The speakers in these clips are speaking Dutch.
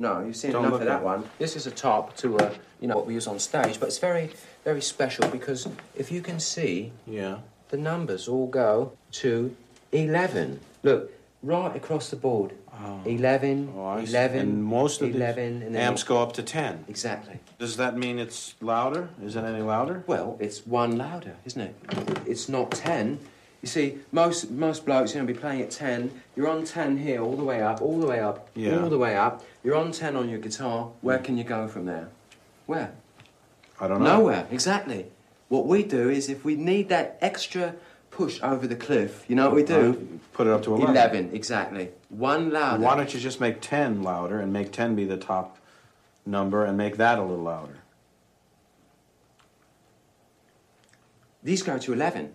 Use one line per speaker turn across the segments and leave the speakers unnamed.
No, you've seen
Don't
enough of that
at
one. This is a top to, uh, you know, what we use on stage, but it's very, very special because if you can see,
Yeah.
the numbers all go to 11. Look, right across the board. 11,
Oh, I
11,
And most of
11,
the
and then
amps go up to 10.
Exactly.
Does that mean it's louder? Is it any louder?
Well, it's one louder, isn't it? It's not 10. You see, most most blokes are going to be playing at 10. You're on 10 here, all the way up, all the way up,
Yeah.
all the way up. You're on 10 on your guitar. Where can you go from there? Where?
I don't know.
Nowhere, exactly. What we do is if we need that extra push over the cliff, you know what we do?
Put it up to 11.
11, exactly. One louder.
Why don't you just make 10 louder and make 10 be the top number and make that a little louder?
These go to 11.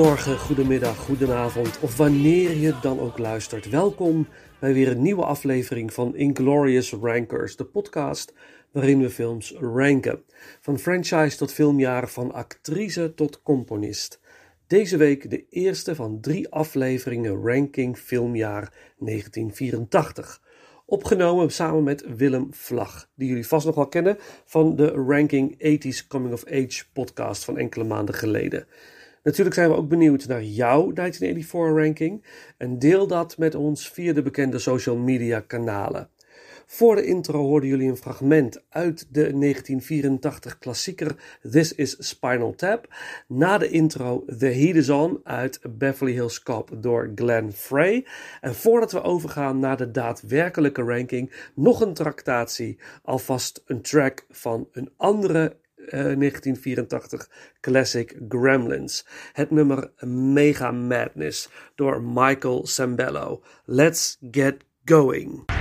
Goedemorgen, goedemiddag, goedenavond of wanneer je dan ook luistert. Welkom bij weer een nieuwe aflevering van Inglorious Rankers, de podcast waarin we films ranken. Van franchise tot filmjaar, van actrice tot componist. Deze week de eerste van drie afleveringen ranking filmjaar 1984. Opgenomen samen met Willem Vlag, die jullie vast nog wel kennen van de Ranking 80s Coming of Age podcast van enkele maanden geleden. Natuurlijk zijn we ook benieuwd naar jouw 1984 ranking en deel dat met ons via de bekende social media kanalen. Voor de intro hoorden jullie een fragment uit de 1984 klassieker This is Spinal Tap. Na de intro The Heat is On uit Beverly Hills Cop door Glenn Frey. En voordat we overgaan naar de daadwerkelijke ranking, nog een tractatie. Alvast een track van een andere eh, 1984 classic Gremlins. Het nummer Mega Madness door Michael Sambello. Let's get going.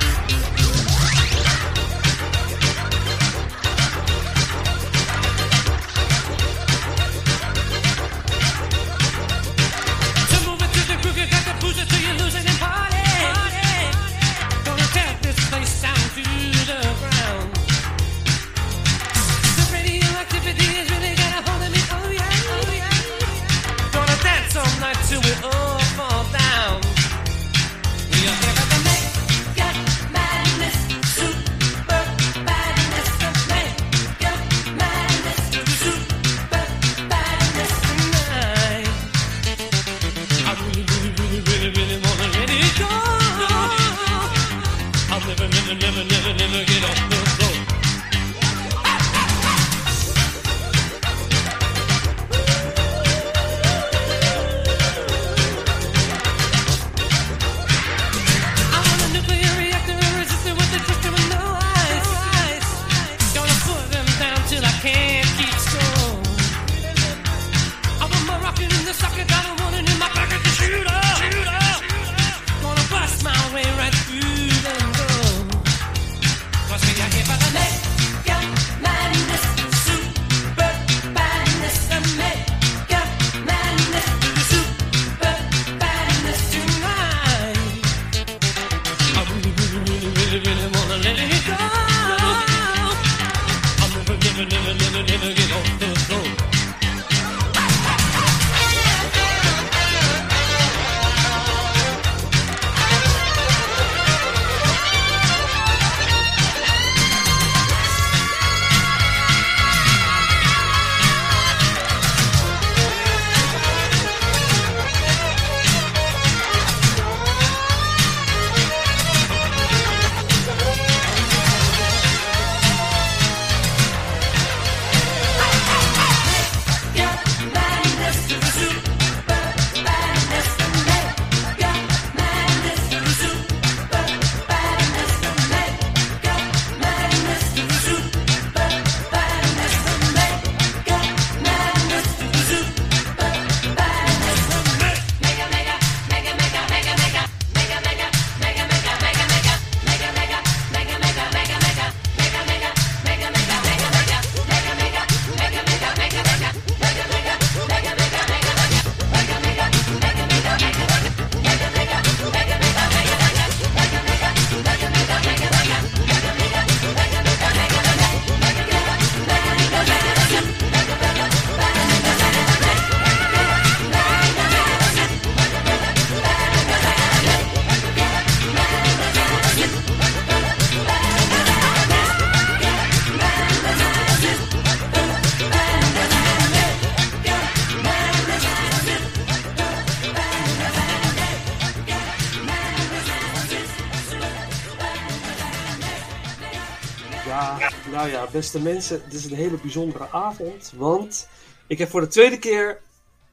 Beste mensen, het is een hele bijzondere avond, want ik heb voor de tweede keer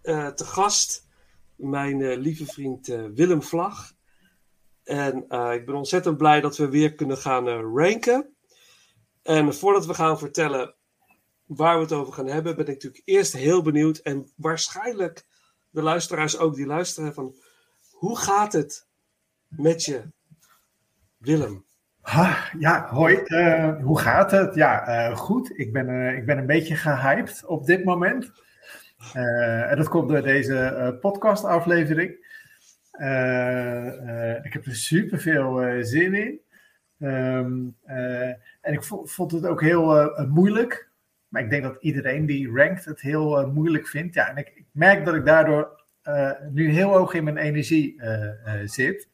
eh, te gast mijn eh, lieve vriend eh, Willem Vlag. En ik ben ontzettend blij dat we weer kunnen gaan ranken. En voordat we gaan vertellen waar we het over gaan hebben, ben ik natuurlijk eerst heel benieuwd en waarschijnlijk de luisteraars ook die luisteren van hoe gaat het met je, Willem?
Ja, hoi. Eh, hoe gaat het? Ja, eh, goed. Ik ben, eh, ik ben een beetje gehyped op dit moment. En dat komt door deze podcastaflevering. Ik heb er super veel zin in. Ehm, eh, en ik vo- vond het ook heel moeilijk. Maar ik denk dat iedereen die rankt het heel moeilijk vindt. Ja, en ik, ik merk dat ik daardoor nu heel hoog in mijn energie zit.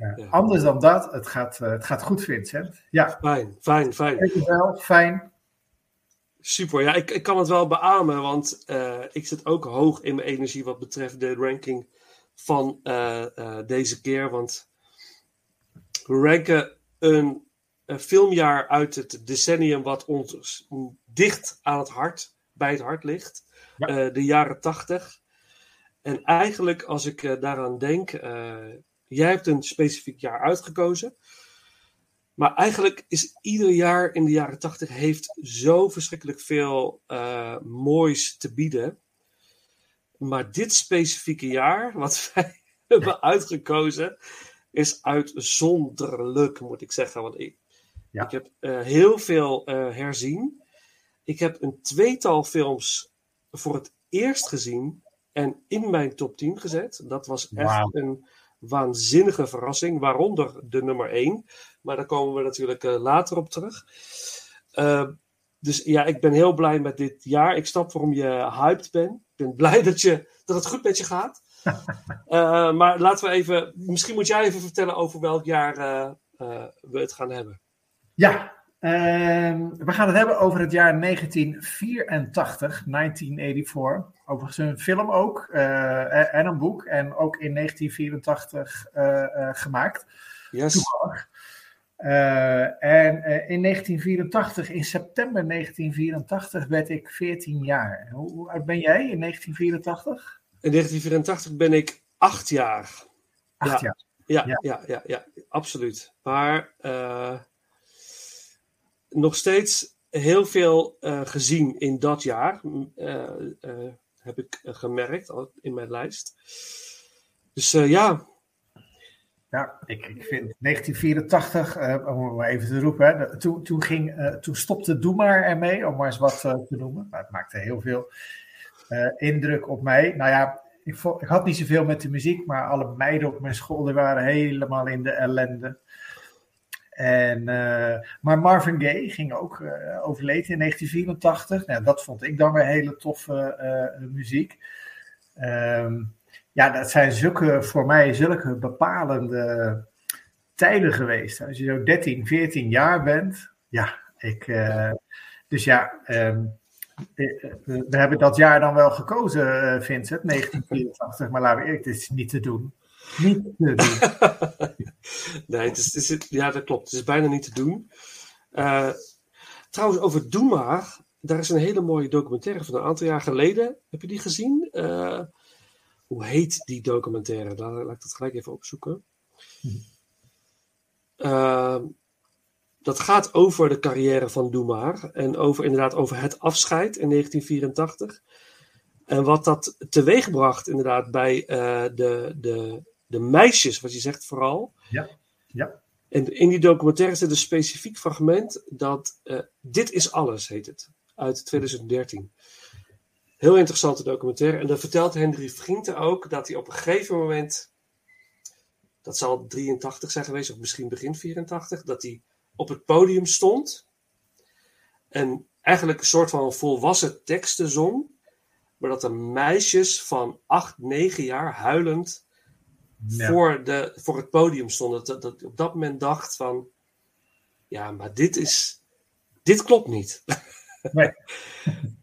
Ja. Anders dan dat, het gaat, eh, het gaat goed, Vincent. Ja,
Fijn, fijn, fijn.
dankjewel. Fijn.
Super, ja, ik, ik kan het wel beamen, want eh, ik zit ook hoog in mijn energie wat betreft de ranking van eh, eh, deze keer. Want we ranken een, een filmjaar uit het decennium wat ons dicht aan het hart, bij het hart ligt.
Ja.
Eh, de jaren tachtig. En eigenlijk, als ik eh, daaraan denk, eh, jij hebt een specifiek jaar uitgekozen. Maar eigenlijk is ieder jaar in de jaren tachtig heeft zo verschrikkelijk veel eh, moois te bieden. Maar dit specifieke jaar, wat wij hebben uitgekozen, is uitzonderlijk, moet ik zeggen. Want ik,
Ja.
ik heb eh, heel veel eh, herzien. Ik heb een tweetal films voor het eerst gezien en in mijn top 10 gezet. Dat was echt een waanzinnige verrassing, waaronder de nummer 1. Maar daar komen we natuurlijk eh, later op terug. Eh, dus ja, ik ben heel blij met dit jaar. Ik snap waarom je hyped bent. Ik ben blij dat, je, dat het goed met je gaat. Eh, maar laten we even, misschien moet jij even vertellen over welk jaar we het gaan hebben.
Ja, we gaan het hebben over het jaar 1984, 1984. Overigens een film ook eh, en een boek. En ook in 1984 eh, eh, gemaakt.
Yes.
Toevallig. En in 1984, in september 1984, werd ik 14 jaar. Hoe, hoe oud ben jij in 1984?
In 1984 ben ik acht jaar.
Acht
Ja.
jaar.
Ja,
Ja.
ja. ja, ja, absoluut. Maar nog steeds heel veel eh, gezien in dat jaar, eh, eh, heb ik gemerkt in mijn lijst. Dus ja,
Ja, ik, ik vind 1984, eh, om maar even te roepen, hè, toen, toen, ging, toen stopte Doe maar ermee, om maar eens wat te noemen. Maar het maakte heel veel indruk op mij. Nou ja, ik, ik had niet zoveel met de muziek, maar alle meiden op mijn school die waren helemaal in de ellende. En, eh, maar Marvin Gaye ging ook eh overleden in 1984. Nou, dat vond ik dan weer hele toffe eh, muziek. Ehm, ja, dat zijn zulke, voor mij zulke bepalende tijden geweest. Als je zo 13, 14 jaar bent. Ja, ik. dus ja, eh, we hebben dat jaar dan wel gekozen, Vincent, 1984. Maar laten we eerlijk, dit is niet te doen. Niet te doen.
nee, het is, het ja, dat klopt. Het is bijna niet te doen. Eh, trouwens, over Doe maar, daar is een hele mooie documentaire van een aantal jaar geleden. Heb je die gezien? Eh, hoe heet die documentaire? Laat, laat ik dat gelijk even opzoeken. Eh, dat gaat over de carrière van Doe maar en over inderdaad over het afscheid in 1984. En wat dat teweegbracht inderdaad bij de, de, de meisjes, wat je zegt vooral.
Ja, ja.
En in die documentaire zit een specifiek fragment dat eh, Dit is alles heet het, uit 2013. Heel interessante documentaire. En dan vertelt Henry Vrienden ook dat hij op een gegeven moment, dat zal 83 zijn geweest, of misschien begin 84, dat hij op het podium stond. En eigenlijk een soort van volwassen teksten zong. Maar dat de meisjes van 8, 9 jaar huilend
Ja.
voor, de, voor het podium stonden. Dat, dat ik op dat moment dacht van... Ja, maar dit is... Dit klopt niet.
Nee.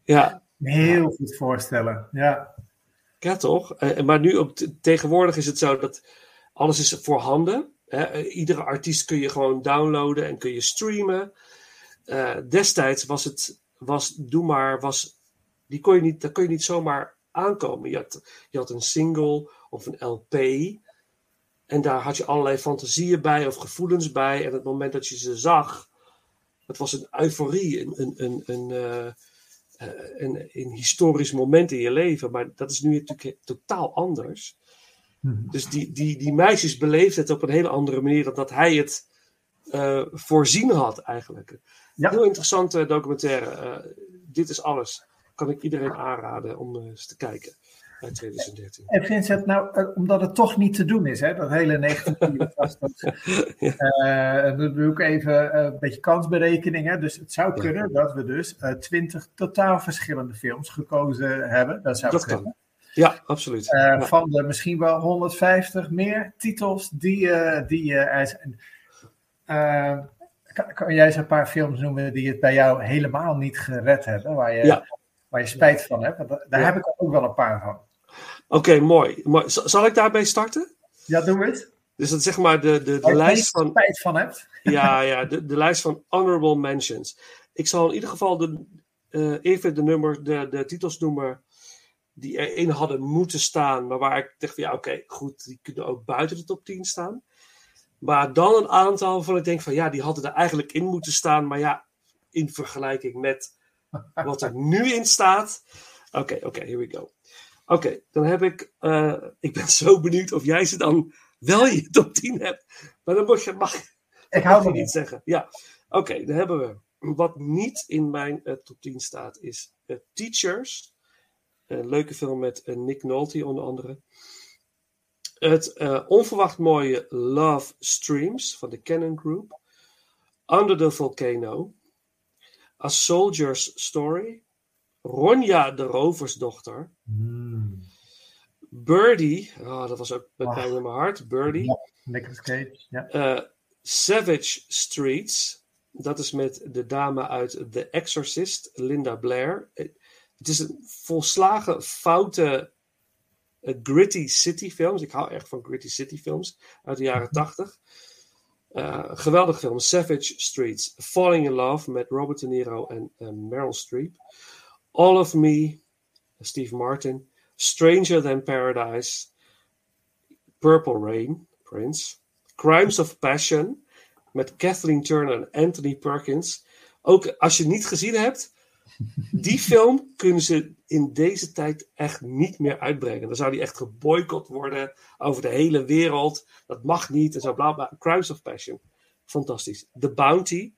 ja,
Heel goed voorstellen. Ja,
ja, toch? Eh, maar nu op tegenwoordig is het zo dat alles is voorhanden. Hè? Eh, Iedere artiest kun je gewoon downloaden en kun je streamen. Eh, destijds was het, was, doe maar, was, die kon je niet, daar kon je niet zomaar aankomen. Je had, je had een single of een LP. En daar had je allerlei fantasieën bij of gevoelens bij. En het moment dat je ze zag, het was een euforie, een, een, een, een, eh, eh, een, een historisch moment in je leven. Maar dat is nu natuurlijk totaal anders.
Mhm.
Dus die, die, die meisjes beleefden het op een hele andere manier dan dat hij het eh, voorzien had eigenlijk.
Ja.
Heel interessante documentaire. Dit is alles. Kan ik iedereen aanraden om eens te kijken. Uit 2013.
En Vincent, nou, eh, omdat het toch niet te doen is, hè, dat hele 1984. Eh, en dan doe ik even eh, een beetje kansberekening. Hè. Dus het zou
Ja.
kunnen dat we dus twintig totaal verschillende films gekozen hebben. Dat zou
Dat
kunnen.
kan. Ja, absoluut.
Eh,
Ja.
Van de misschien wel 150 meer titels die, eh, die eh, er zijn. Eh, kan, kan jij eens een paar films noemen die het bij jou helemaal niet gered hebben? Waar je,
Ja.
waar je spijt van hebt? Want daar
Ja.
heb ik ook wel een paar van.
Oké, mooi. mooi. Zal ik daarbij starten?
Ja, doe het.
Dus dat is zeg maar de, de, de lijst van.
spijt van hebt.
Ja, ja de, de lijst van honorable mentions. Ik zal in ieder geval de, eh, even de, nummer, de, de titels noemen die erin hadden moeten staan, maar waar ik dacht van ja, oké, goed, die kunnen ook buiten de top 10 staan. Maar dan een aantal waarvan ik denk van ja, die hadden er eigenlijk in moeten staan, maar ja, in vergelijking met wat er nu in staat. Oké, oké, here we go. Oké, dan heb ik, eh, ik ben zo benieuwd of jij ze dan wel in je top 10 hebt. Maar dan moet je, mag,
Ik hou
je
van
niet zeggen. Ja, oké, dan hebben we. Wat niet in mijn eh, top 10 staat is eh, Teachers. Een leuke film met Nick Nolte onder andere. Het onverwacht mooie Love Streams van de Canon Group. Under the Volcano. A Soldier's Story. Ronja de Roversdochter.
Hmm.
Birdie. Oh, dat was ook met
Ah.
pijn in mijn hart. Birdie.
Ja.
Eh, Savage Streets. Dat is met de dame uit The Exorcist, Linda Blair. Eh, Het is een volslagen foute eh, gritty city films. Ik hou echt van gritty city films uit de jaren tachtig. Eh, geweldige film. Savage Streets. Falling in Love met Robert De Niro en Meryl Streep. All of Me, Steve Martin. Stranger Than Paradise. Purple Rain, Prince. Crimes of Passion met Kathleen Turner en Anthony Perkins. Ook als je het niet gezien hebt, die film kunnen ze in deze tijd echt niet meer uitbrengen. Dan zou die echt geboycott worden over de hele wereld. Dat mag niet en zo bla bla. Crimes of Passion. Fantastisch. The Bounty.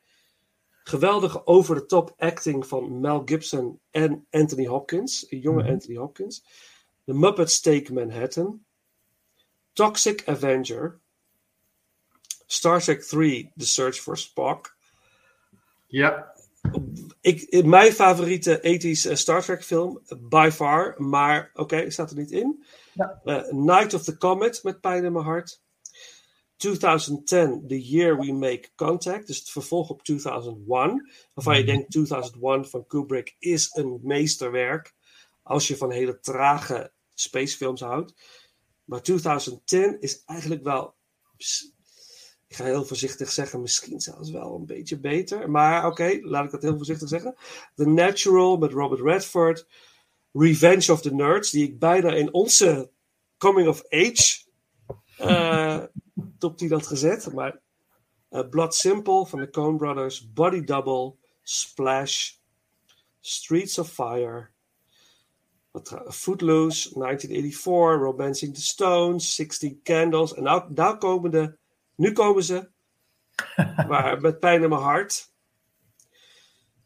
Geweldige over-the-top acting van Mel Gibson en Anthony Hopkins. Een jonge
Mhm.
Anthony Hopkins. The Muppets Take Manhattan. Toxic Avenger. Star Trek 3, The Search for Spock.
ja.
Ik, mijn favoriete 80s eh, Star Trek film, by far. Maar oké, staat er niet in.
Ja.
Eh, Night of the Comet met pijn in mijn hart. 2010, The Year We Make Contact. Dus het vervolg op 2001. Waarvan je denkt 2001 van Kubrick is een meesterwerk. Als je van hele trage spacefilms houdt. Maar 2010 is eigenlijk wel ik ga heel voorzichtig zeggen, misschien zelfs wel een beetje beter. Maar oké, laat ik dat heel voorzichtig zeggen. The Natural met Robert Redford. Revenge of the Nerds, die ik bijna in onze Coming of Age eh, top 10 had gezet. Maar eh, Blood Simple van de Coen Brothers. Body Double. Splash. Streets of Fire. Footloose, 1984, Romancing the Stones, 16 Candles. En nou, nou komen de nu komen ze. Maar met pijn in mijn hart.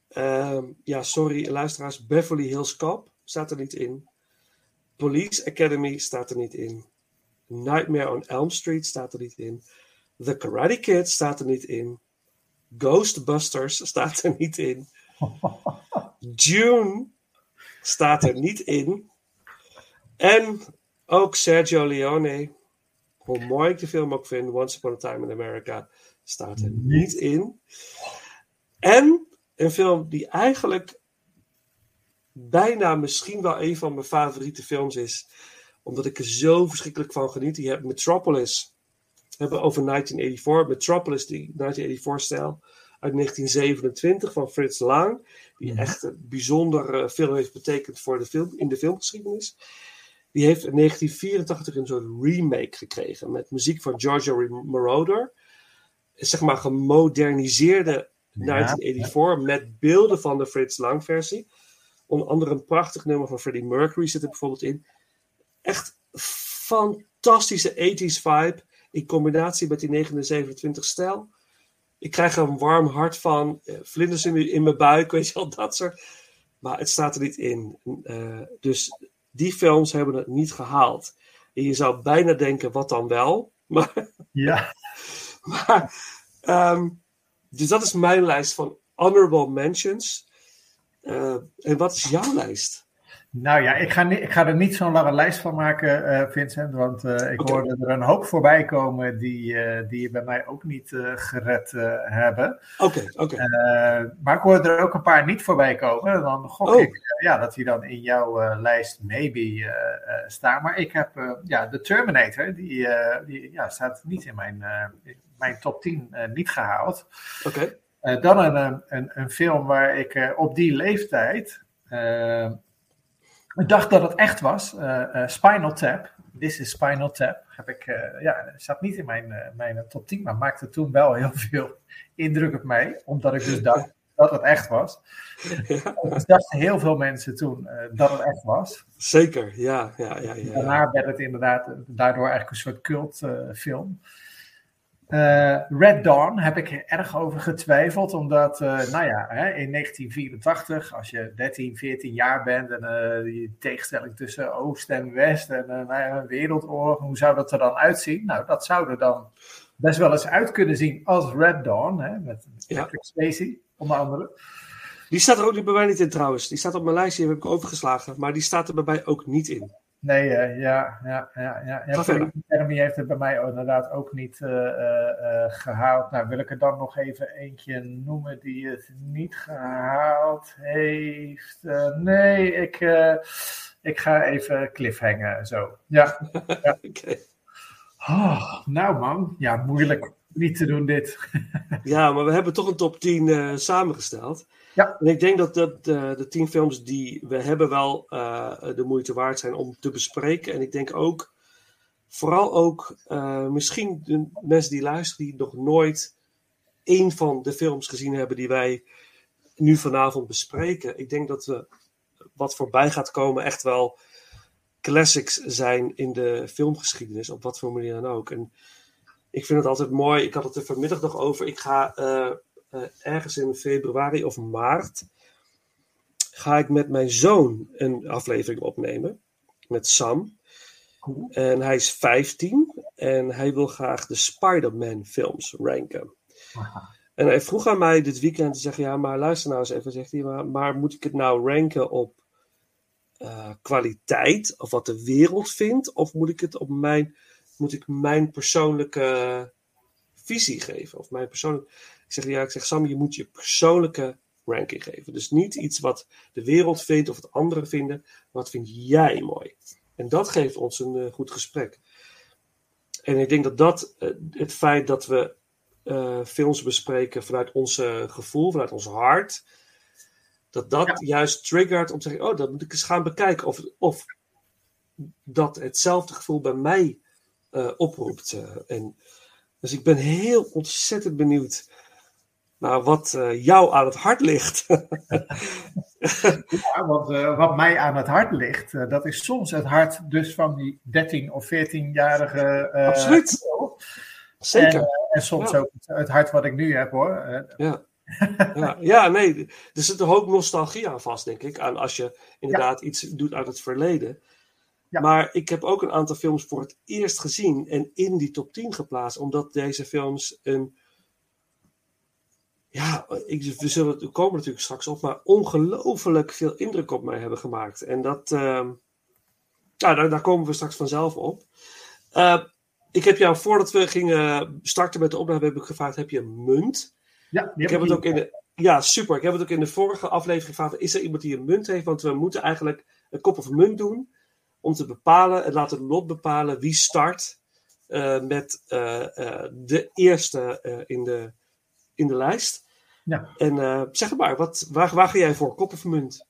Ehm, ja, sorry, luisteraars. Beverly Hills Cop staat er niet in. Police Academy staat er niet in. Nightmare on Elm Street staat er niet in. The Karate Kid staat er niet in. Ghostbusters staat er niet in. June staat er niet in. En ook Sergio Leone hoe mooi ik de film ook vind, Once Upon a Time in America, staat er niet in. En een film die eigenlijk bijna misschien wel een van mijn favoriete films is, omdat ik er zo verschrikkelijk van geniet. Die heb Metropolis. We hebben over 1984. Metropolis, die 1984-stijl uit 1927 van Frits Lang. Die echt een bijzonder film heeft betekend voor de film, in de filmgeschiedenis. Die heeft in 1984 een soort remake gekregen met muziek van Giorgio Moroder. Zeg maar gemoderniseerde 1984 met beelden van de Fritz Lang versie. Onder andere een prachtig nummer van Freddie Mercury zit er bijvoorbeeld in. Echt fantastische 80s vibe in combinatie met die 1927 stijl. Ik krijg er een warm hart van, eh, vlinders in, in mijn buik, weet je wel, dat soort. Maar het staat er niet in. Uh, dus die films hebben het niet gehaald. En je zou bijna denken, wat dan wel? Maar,
ja.
maar um, dus dat is mijn lijst van honorable mentions. Uh, en wat is jouw lijst?
Nou ja, ik ga, ik ga er niet zo'n lange lijst van maken, eh, Vincent. Want eh, ik hoorde er een hoop voorbij komen die, eh, die bij mij ook niet gered hebben.
Oké, oké.
Maar ik hoorde er ook een paar niet voorbij komen. Dan gok
Oh.
ik ja, dat die dan in jouw lijst maybe staan. Maar ik heb ja, de Terminator, die, die ja, staat niet in mijn, mijn top 10 eh, niet gehaald.
Oké.
Dan een, een, een, film waar ik op die leeftijd ik dacht dat het echt was. eh, eh, Spinal Tap. This is Spinal Tap. Heb ik, eh, ja, zat niet in mijn, mijn top 10, maar maakte toen wel heel veel indruk op mij. Omdat ik dus dacht dat het echt was. Dus dachten heel veel mensen toen dat het echt was.
Zeker, ja, ja, ja, ja.
Daarna werd het inderdaad daardoor eigenlijk een soort cultfilm. Eh, Red Dawn heb ik er erg over getwijfeld, omdat, eh, nou ja, hè, in 1984, als je 13, 14 jaar bent en eh, die tegenstelling tussen Oost en West en nou ja, een wereldoorlog, hoe zou dat er dan uitzien? Nou, dat zou er dan best wel eens uit kunnen zien als Red Dawn, hè, met
Ja.
Patrick Spacey, onder andere.
Die staat er ook bij mij niet in trouwens. Die staat op mijn lijstje, die heb ik overgeslagen. Maar die staat er bij mij ook niet in.
Nee, eh, ja, ja, ja, ja. ja. Academy heeft het bij mij inderdaad ook niet eh, eh, eh, gehaald. Nou, wil ik er dan nog even eentje noemen die het niet gehaald heeft? Nee, ik, ik ga even cliffhangen zo. Ja.
Oké.
Oh, nou man, ja, moeilijk niet te doen dit.
Ja, maar we hebben toch een top 10 eh, samengesteld.
Ja.
En ik denk dat, dat eh, de 10 films die we hebben wel eh, de moeite waard zijn om te bespreken. En ik denk ook, vooral ook, eh, misschien de mensen die luisteren die nog nooit één van de films gezien hebben die wij nu vanavond bespreken. Ik denk dat we wat voorbij gaat komen echt wel classics zijn in de filmgeschiedenis, op wat voor manier dan ook. En ik vind het altijd mooi. Ik had het er vanmiddag nog over. Ik ga ergens in februari of maart. Ga ik met mijn zoon een aflevering opnemen. Met Sam. En hij is 15. En hij wil graag de Spider-Man films ranken. En hij vroeg aan mij dit weekend te zeggen: Ja, maar luister nou eens even. Zegt hij, maar, maar moet ik het nou ranken op eh, kwaliteit? Of wat de wereld vindt? Of moet ik het op mijn moet ik mijn persoonlijke visie geven. Of mijn persoonlijke... Ik zeg, ja, ik zeg, Sam, je moet je persoonlijke ranking geven. Dus niet iets wat de wereld vindt of wat anderen vinden. Wat vind jij mooi? En dat geeft ons een eh, goed gesprek. En ik denk dat dat, eh, het feit dat we eh, films bespreken vanuit ons gevoel, vanuit ons hart, dat dat juist triggert om te zeggen, oh, dat moet ik eens gaan bekijken. Of, of dat hetzelfde gevoel bij mij oproept. en, dus ik ben heel ontzettend benieuwd naar wat eh, jou aan het hart ligt.
Ja, want eh, wat mij aan het hart ligt, eh, dat is soms het hart dus van die 13 of 14-jarige. eh,
Absoluut. Zeker.
En, en soms
Ja.
ook het, hart wat ik nu heb hoor.
Ja. ja, ja, nee, er zit een hoop nostalgie aan vast, denk ik. Aan als je inderdaad iets doet uit het verleden.
Ja.
Maar ik heb ook een aantal films voor het eerst gezien en in die top 10 geplaatst, omdat deze films een. Ja, ik, we, zullen, we komen natuurlijk straks op, maar ongelooflijk veel indruk op mij hebben gemaakt. En dat. ja, daar, daar komen we straks vanzelf op. Eh, ik heb jou, voordat we gingen starten met de opname, heb ik gevraagd: heb je een munt?
ja,
Ik heb het ook in de. Ja, super. Ik heb het ook in de vorige aflevering gevraagd. Is er iemand die een munt heeft? Want we moeten eigenlijk een kop of munt doen. Om te bepalen, en laat het lot bepalen wie start eh, met eh, de eerste in, de, in de lijst.
Ja.
En eh, zeg het maar, wat, waar, waar ga jij voor? Kop of munt?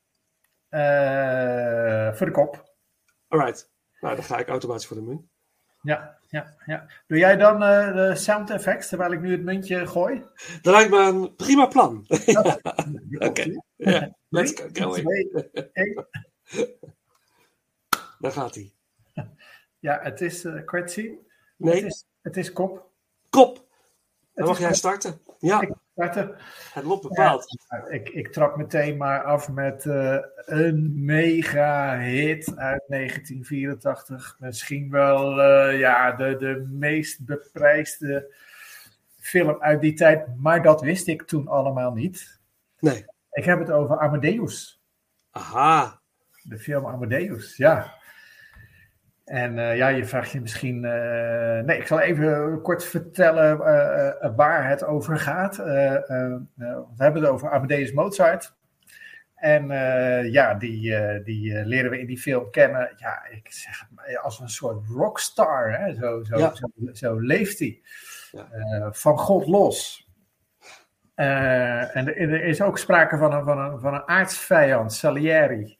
Eh, voor de kop.
Alright. Nou, dan ga ik automatisch voor de munt.
Ja, ja, ja. Doe jij dan eh, de sound effects terwijl ik nu het muntje gooi?
Dat lijkt me een prima plan.
Oké.
Let's go. Daar gaat hij.
Ja, het is uh, kwetsie. Het
Nee,
is, het is kop.
kop. Dan mag jij starten. Ja,
Ik starten.
het lot bepaalt.
Nou, Ik, ik trap meteen maar af met eh, een mega hit uit 1984. Misschien wel eh, ja, de, de meest beprijsde film uit die tijd. Maar dat wist ik toen allemaal niet.
Nee.
Ik heb het over Amadeus.
Aha.
de film Amadeus, ja. En eh, ja, je vraagt je misschien. eh, nee, ik zal even kort vertellen eh, waar het over gaat. We hebben het over Amadeus Mozart. En ja, die, die leren we in die film kennen. Ja, ik zeg als een soort rockstar. Hè? Zo, zo,
Ja.
zo, zo leeft hij.
Ja.
Van God los. En er, er is ook sprake van een, van een, van een aardsvijand, Salieri.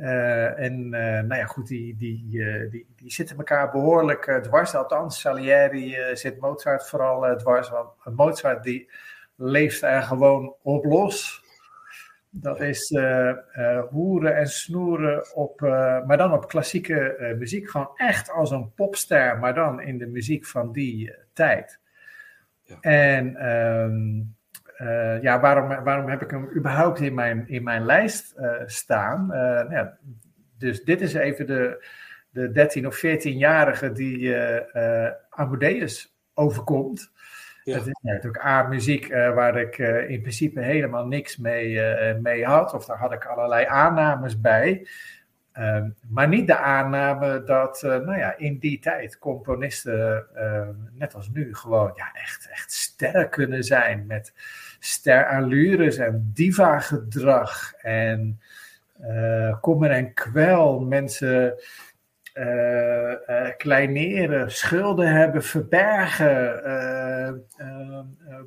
Eh, en eh, nou ja, goed, die, die, eh, die, die zitten elkaar behoorlijk eh, dwars. Althans, Salieri zit Mozart vooral dwars. Want Mozart die leeft er gewoon op los. Dat is eh, hoeren en snoeren op, maar dan op klassieke muziek. Gewoon echt als een popster, maar dan in de muziek van die tijd.
Ja.
En ehm, eh, ja, waarom, waarom heb ik hem überhaupt in mijn, in mijn lijst eh, staan? Eh, nou ja, dus dit is even de, de 13 of 14-jarige die Amadeus overkomt.
Ja.
Het is natuurlijk A, muziek waar ik in principe helemaal niks mee, mee had. Of daar had ik allerlei aannames bij. Ehm, maar niet de aanname dat nou ja, in die tijd componisten, net als nu, gewoon ja, echt, echt sterren kunnen zijn. Met sterallures en diva-gedrag. En eh kommer en kwel. Mensen eh, eh, kleineren, schulden hebben, verbergen,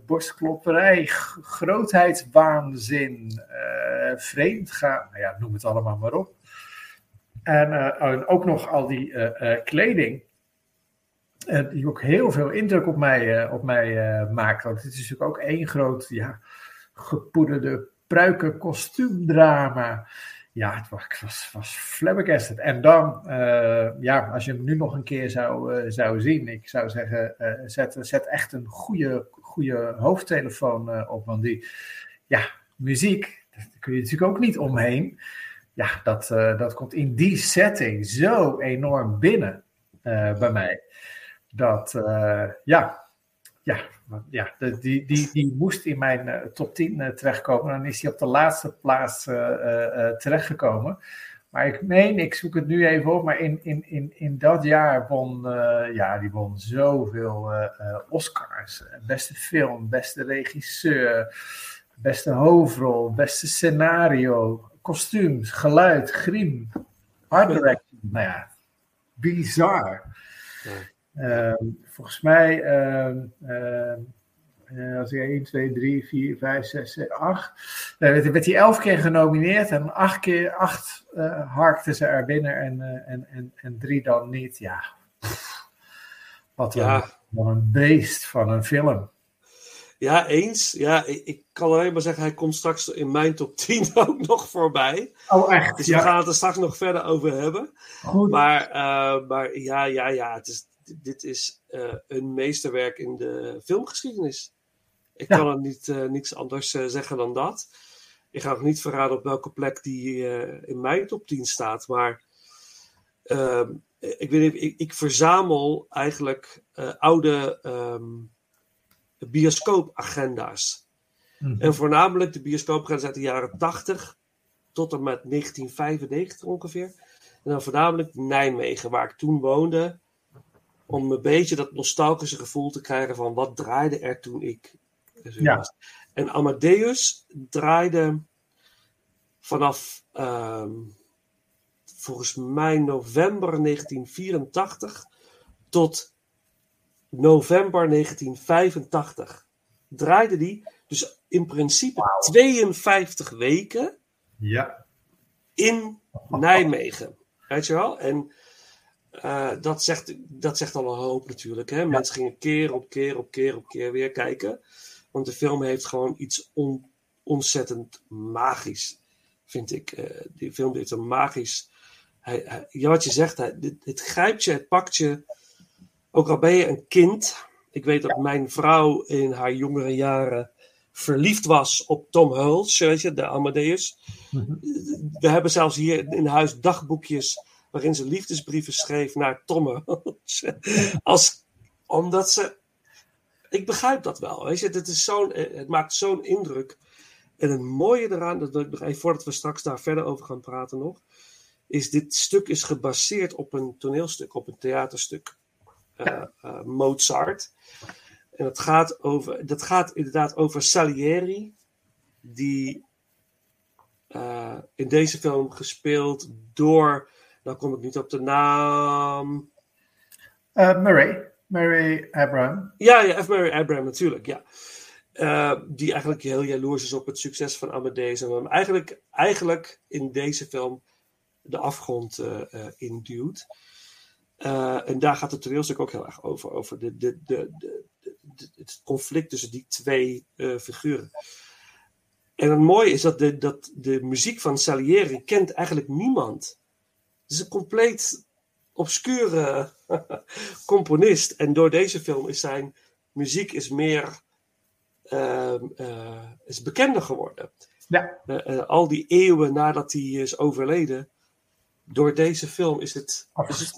borstklopperij, grootheidswaanzin, vreemd gaan, nou ja, noem het allemaal maar op. En, en ook nog al die kleding, eh, die ook heel veel indruk op mij, eh, op mij maakt. Want het is natuurlijk ook één groot, ja, gepoederde pruiken kostuumdrama. Ja, het was, was, was. En dan, eh, ja, als je hem nu nog een keer zou, zou zien, ik zou zeggen, zet, zet echt een goede, goede hoofdtelefoon op. Want die, ja, muziek, daar kun je natuurlijk ook niet omheen. Ja, dat, dat komt in die setting zo enorm binnen bij mij. Dat, eh, ja, ja, ja die, die, die moest in mijn eh, top 10 eh, terechtkomen. Dan is hij op de laatste plaats terechtgekomen. Maar ik meen, ik zoek het nu even op, maar in, in, in, in dat jaar won, ja, die won zoveel Oscars. Beste film, beste regisseur, beste hoofdrol, beste scenario, kostuums, geluid, griem, art. Nou ja, bizar. Ehm, volgens mij, ehm, ehm, eh, als ik 1, 2, 3, 4, 5, 6, 7, 8. Dan werd, hij elf keer genomineerd en acht keer, acht eh harkten ze er binnen en, eh, en, en, en drie dan niet. Ja, wat een,
Ja.
wat een beest van een film.
Ja, eens. Ja, ik, ik kan alleen maar zeggen, hij komt straks in mijn top 10 ook nog voorbij.
Oh, echt?
Dus we gaan het er straks nog verder over hebben.
goed.
Maar, eh, maar ja, ja, ja, het is, dit is eh, een meesterwerk in de filmgeschiedenis. Ik
Ja.
kan er niet, eh, niets anders eh, zeggen dan dat. Ik ga ook niet verraden op welke plek die in mijn top 10 staat. Maar ehm, ik, weet ik, ik verzamel eigenlijk oude ehm, bioscoopagenda's.
Mhm.
En voornamelijk de bioscoopagenda's uit de jaren 80 tot en met 1995 ongeveer. En dan voornamelijk Nijmegen, waar ik toen woonde. Om een beetje dat nostalgische gevoel te krijgen van wat draaide er toen ik zo
Ja.
was. En Amadeus draaide vanaf ehm, volgens mij november 1984 tot november 1985. Draaide die dus in principe 52 weken
Ja,
in Nijmegen. Weet je wel? En eh, dat, zegt, dat zegt al een hoop natuurlijk. Hè? Mensen gingen keer op keer op keer op keer weer kijken. Want de film heeft gewoon iets on- ontzettend magisch, vind ik. Eh, die film heeft een magisch... Hij, hij- ja, wat je zegt, hij, het grijpt je, het pakt je. Ook al ben je een kind. Ik weet dat mijn vrouw in haar jongere jaren verliefd was op Tom Hulce, weet je, de Amadeus. We hebben zelfs hier in huis dagboekjes waarin ze liefdesbrieven schreef naar Tom Hulce. Als, omdat ze... Ik begrijp dat wel, weet je. Het, is zo'n, het maakt zo'n indruk. En het mooie eraan, dat ik nog even voordat we straks daar verder over gaan praten nog, is dit stuk is gebaseerd op een toneelstuk, op een theaterstuk. eh, eh, Mozart. En dat gaat, over, dat gaat inderdaad over Salieri, die eh, in deze film gespeeld door, nou kom ik niet op de naam,
Eh, Murray. Murray Abraham.
Ja, ja, F. Murray Abraham natuurlijk, ja. Eh, die eigenlijk heel jaloers is op het succes van Amadeus. En hem eigenlijk, eigenlijk in deze film de afgrond eh, eh, induwt. Eh, en daar gaat het toneelstuk ook heel erg over. Over de, de, de, de, het conflict tussen die twee eh, figuren. En het mooie is dat de, dat de muziek van Salieri kent eigenlijk niemand. Is een compleet obscure componist. En door deze film is zijn muziek is meer ehm, eh, is bekender geworden.
Ja.
Eh, eh, al die eeuwen nadat hij is overleden, door deze film is het. Is het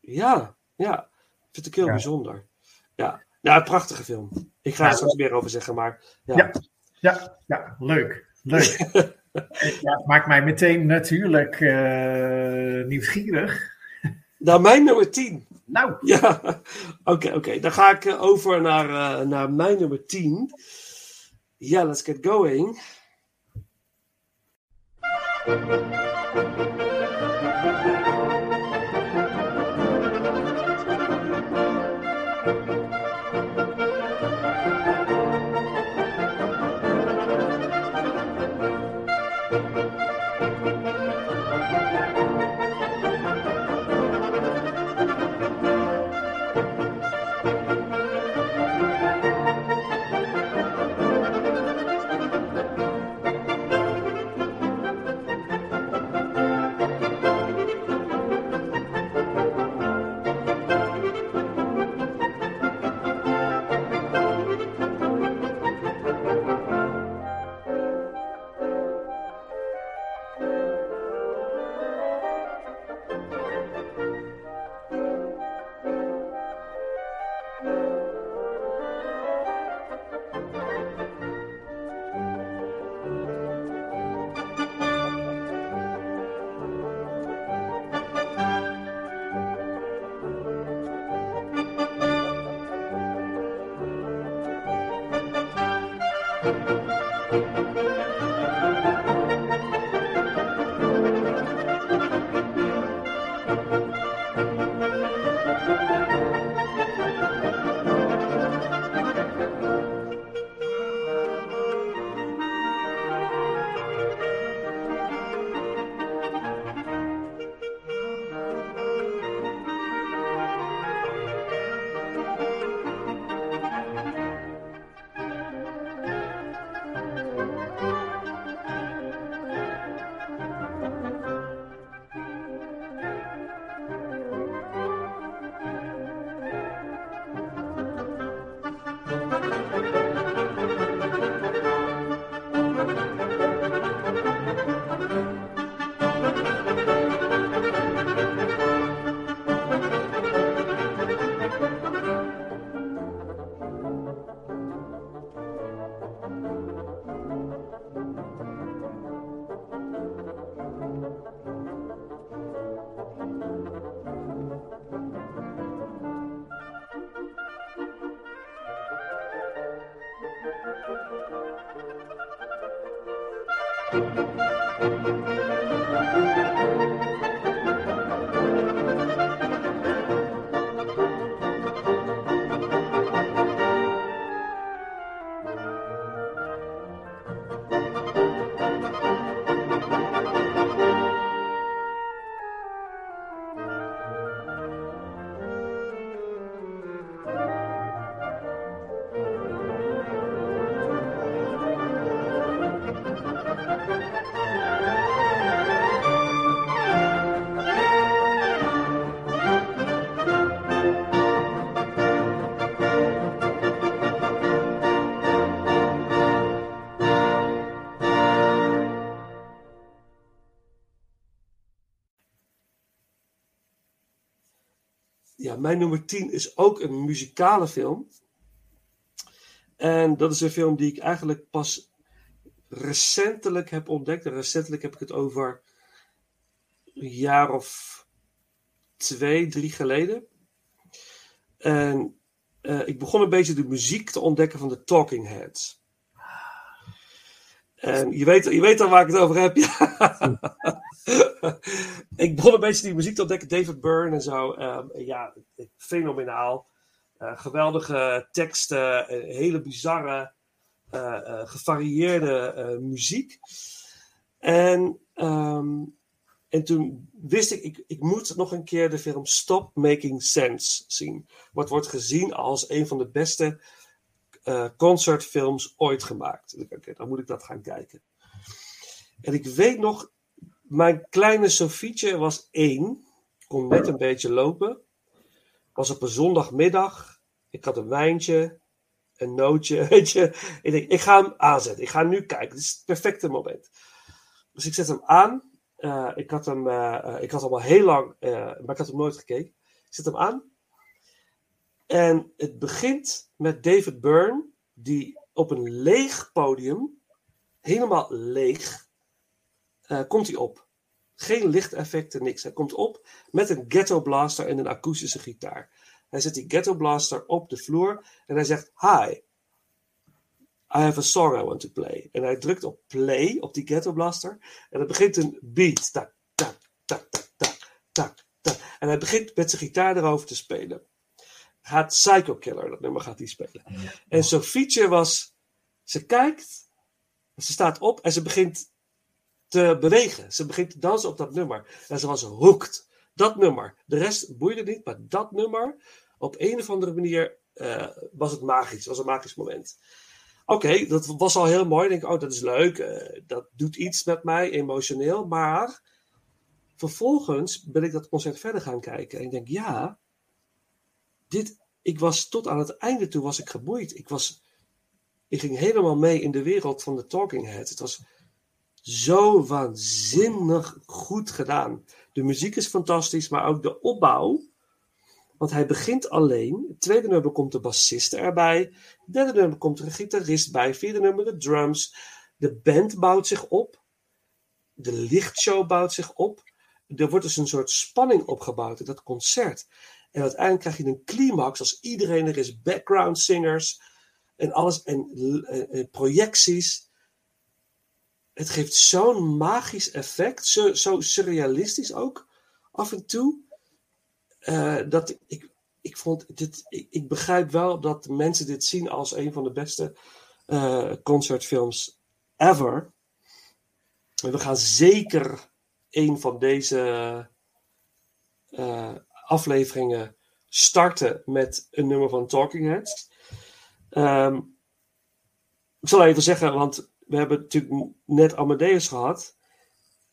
ja, ja. Vind ik heel
Ja.
bijzonder. Ja. ja, een prachtige film. Ik ga er
Ja,
straks meer over zeggen, maar ja.
Ja. Ja, ja, leuk. Leuk. ja, het maakt mij meteen natuurlijk eh, nieuwsgierig.
Nou, mijn nummer 10.
Nou,
Ja, oké, oké. Dan ga ik eh, over naar, eh, naar mijn nummer 10. Ja, let's get going. Mijn nummer 10 is ook een muzikale film. En dat is een film die ik eigenlijk pas recentelijk heb ontdekt. En recentelijk heb ik het over een jaar of twee, drie geleden. En eh, ik begon een beetje de muziek te ontdekken van de Talking Heads. En je weet, je weet al waar ik het over heb. Ja. ik begon een beetje die muziek te ontdekken, David Byrne en zo. Ehm, ja, fenomenaal. Eh, geweldige teksten, eh, hele bizarre, eh, eh, gevarieerde eh, muziek. En, ehm, en toen wist ik, ik, ik moet nog een keer de film Stop Making Sense zien. Wat wordt gezien als een van de beste eh, concertfilms ooit gemaakt. Oké, dan moet ik dat gaan kijken. En ik weet nog, mijn kleine Sofietje was één, kon net een beetje lopen. Was op een zondagmiddag. Ik had een wijntje, een nootje, weet je. Ik denk, ik ga hem aanzetten. Ik ga nu kijken. Het is het perfecte moment. Dus ik zet hem aan. Eh, ik had hem, eh, ik had hem al heel lang, maar ik had hem nooit gekeken. Ik zet hem aan. En het begint met David Byrne, die op een leeg podium, helemaal leeg, eh, komt hij op. Geen lichteffecten, niks. Hij komt op met een ghetto blaster en een akoestische gitaar. Hij zet die ghetto blaster op de vloer en hij zegt: Hi, I have a song I want to play. En hij drukt op play op die ghetto blaster en er begint een beat. Tak, tak, tak, tak, tak. En hij begint met zijn gitaar erover te spelen. Gaat Psycho Killer, dat nummer gaat hij spelen. En Sofietje was, ze kijkt, ze staat op en ze begint te bewegen. Ze begint te dansen op dat nummer. En ze was hooked. Dat nummer. De rest boeide niet, maar dat nummer, op een of andere manier eh, was het magisch. was een magisch moment. Oké, dat was al heel mooi. Ik denk, oh, dat is leuk. eh, dat doet iets met mij, emotioneel. Maar vervolgens ben ik dat concert verder gaan kijken. En ik denk, ja, dit, ik was tot aan het einde toe was ik geboeid. Ik, was, ik ging helemaal mee in de wereld van de Talking Heads. Het was zo waanzinnig goed gedaan. De muziek is fantastisch, maar ook de opbouw. Want hij begint alleen. Het tweede nummer komt de bassist erbij. Derde nummer komt er een gitarist bij. Vierde nummer de drums. De band bouwt zich op. De lichtshow bouwt zich op. Er wordt dus een soort spanning opgebouwd in dat concert. En uiteindelijk krijg je een climax als iedereen er is. Background singers en alles. En eh, eh, projecties. Het geeft zo'n magisch effect. Zo, zo surrealistisch ook. Af en toe. Eh, dat ik, ik vond dit. Ik, ik begrijp wel dat mensen dit zien als een van de beste concertfilms ever. We gaan zeker een van deze afleveringen starten met een nummer van Talking Heads. Ehm, ik zal even zeggen, want we hebben natuurlijk net Amadeus gehad.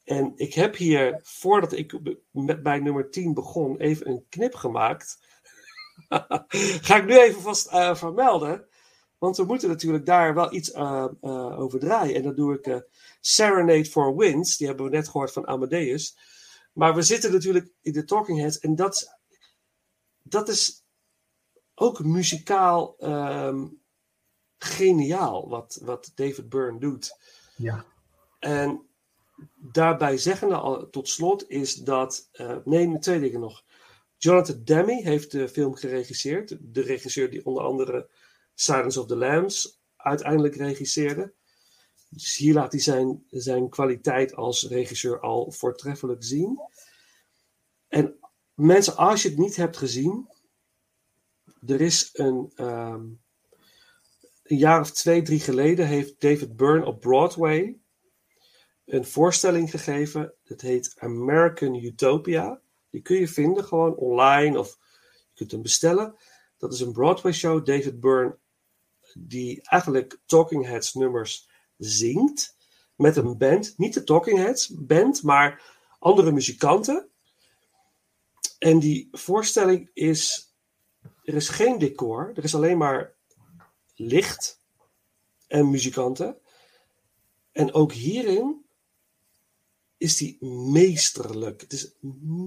En ik heb hier, voordat ik met, bij nummer 10 begon, even een knip gemaakt. Ga ik nu even vast eh, vermelden. Want we moeten natuurlijk daar wel iets eh, eh, over draaien. En dan doe ik Serenade for Winds. Die hebben we net gehoord van Amadeus. Maar we zitten natuurlijk in de Talking Heads. En dat, is- dat is ook muzikaal ehm, geniaal. Wat, wat David Byrne doet.
Ja.
En daarbij zeggende al tot slot is dat. eh, nee, twee dingen nog. Jonathan Demme heeft de film geregisseerd. De regisseur die onder andere Silence of the Lambs uiteindelijk regisseerde. Dus hier laat hij zijn, zijn kwaliteit als regisseur al voortreffelijk zien. En mensen, als je het niet hebt gezien, er is een, ehm, een jaar of twee, drie geleden heeft David Byrne op Broadway een voorstelling gegeven. Dat heet American Utopia. Die kun je vinden gewoon online of je kunt hem bestellen. Dat is een Broadway show. David Byrne die eigenlijk Talking Heads nummers zingt met een band. Niet de Talking Heads band, maar andere muzikanten. En die voorstelling is, er is geen decor, er is alleen maar licht en muzikanten. En ook hierin is die meesterlijk. Het is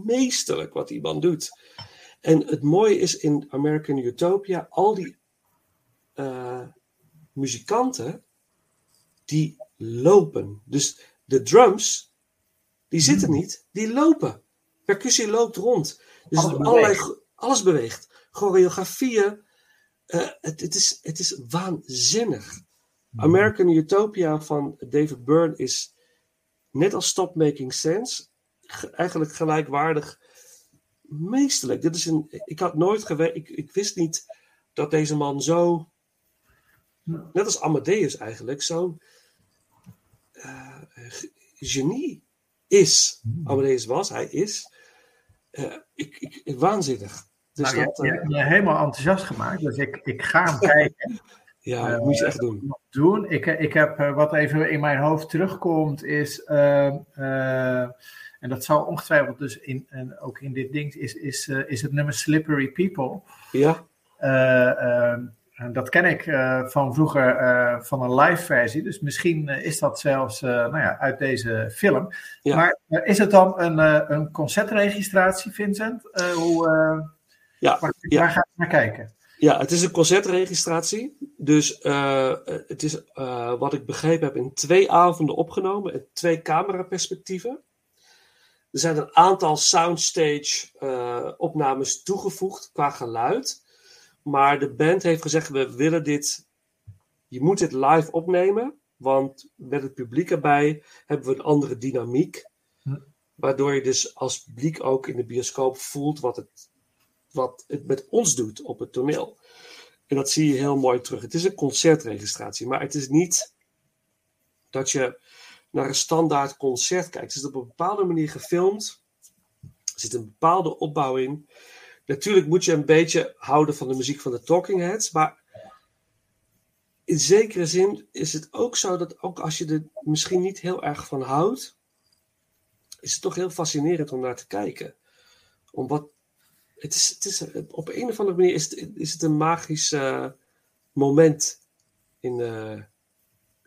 meesterlijk wat die man doet. En het mooie is in American Utopia, al die eh, muzikanten, die lopen. Dus de drums, die zitten niet, die lopen. Percussie loopt rond. Dus
Alles
allerlei,
beweegt.
alles beweegt. Choreografieën. eh, het, het, is, het is waanzinnig. American Utopia van David Byrne is net als Stop Making Sense ge- eigenlijk gelijkwaardig meesterlijk. Dit is een, ik had nooit geweten, ik, ik wist niet dat deze man zo, net als Amadeus eigenlijk, zo'n eh, genie is. Amadeus was, hij is. Eh, ik, ik, waanzinnig. Dus
nou,
dat,
je, je
eh,
hebt me helemaal enthousiast gemaakt, dus ik, ik ga hem kijken.
ja, dat moet je echt doen.
doen. Ik, ik heb wat even in mijn hoofd terugkomt, is. eh, eh, en dat zal ongetwijfeld dus in, en ook in dit ding, is, is, is het nummer Slippery People.
Ja,
Eh, eh, en dat ken ik eh, van vroeger eh, van een live versie. Dus misschien eh, is dat zelfs nou ja, uit deze film.
Ja.
Maar is het dan een, een concertregistratie, Vincent? Hoe,
ja,
waar,
ja.
waar ga ik naar kijken?
Ja, het is een concertregistratie. Dus het is, wat ik begrepen heb, in twee avonden opgenomen. En twee cameraperspectieven. Er zijn een aantal soundstage opnames toegevoegd qua geluid. Maar de band heeft gezegd, we willen dit... Je moet dit live opnemen. Want met het publiek erbij hebben we een andere dynamiek.
Hm.
Waardoor je dus als publiek ook in de bioscoop voelt wat het wat het met ons doet op het toneel. En dat zie je heel mooi terug. Het is een concertregistratie, maar het is niet dat je naar een standaard concert kijkt. Het is op een bepaalde manier gefilmd. Er zit een bepaalde opbouw in. Natuurlijk moet je een beetje houden van de muziek van de Talking Heads, maar in zekere zin is het ook zo dat ook als je er misschien niet heel erg van houdt, is het toch heel fascinerend om naar te kijken. Om wat, het is, het is, op een of andere manier is het, is het een magisch eh, moment in, eh,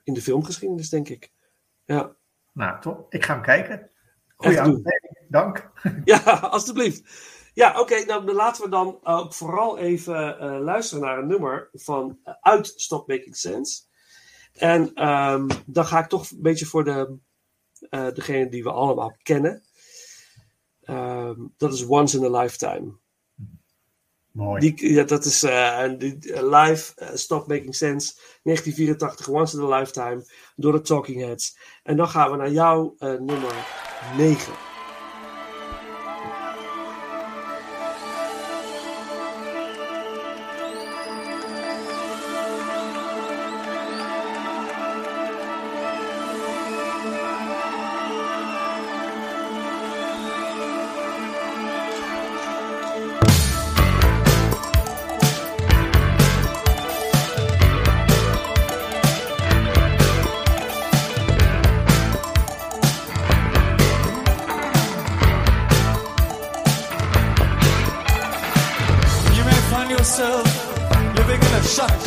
in de filmgeschiedenis, denk ik. Ja,
Nou, toch? Ik ga hem kijken. Goeie aanbeveling. Dank.
ja alstublieft. Ja, oké, nou dan laten we dan ook vooral even eh, luisteren naar een nummer van, eh, uit Stop Making Sense. En ehm, dan ga ik toch een beetje voor de, eh, degene die we allemaal kennen. Ehm, dat is Once in a Lifetime.
Mooi.
Die, ja, dat is eh, die, eh, live eh, Stop Making Sense 1984, Once in a Lifetime door de Talking Heads. En dan gaan we naar jouw eh, nummer 9.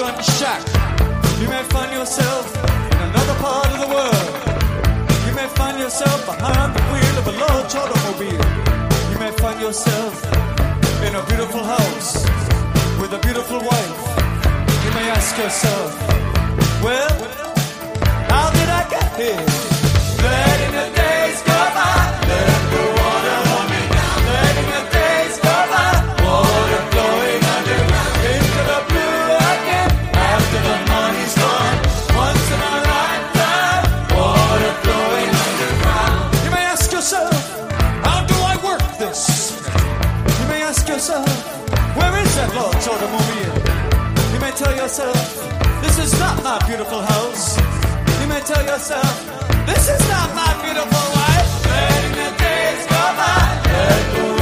In a shack. You may find yourself in another part of the world. You may find yourself behind the wheel of a large automobile. You may find yourself in a beautiful house with a beautiful wife. You may ask yourself, well, how did I get here? Letting the days is not my beautiful house. You may tell yourself, this is not my beautiful wife. Letting the days go by,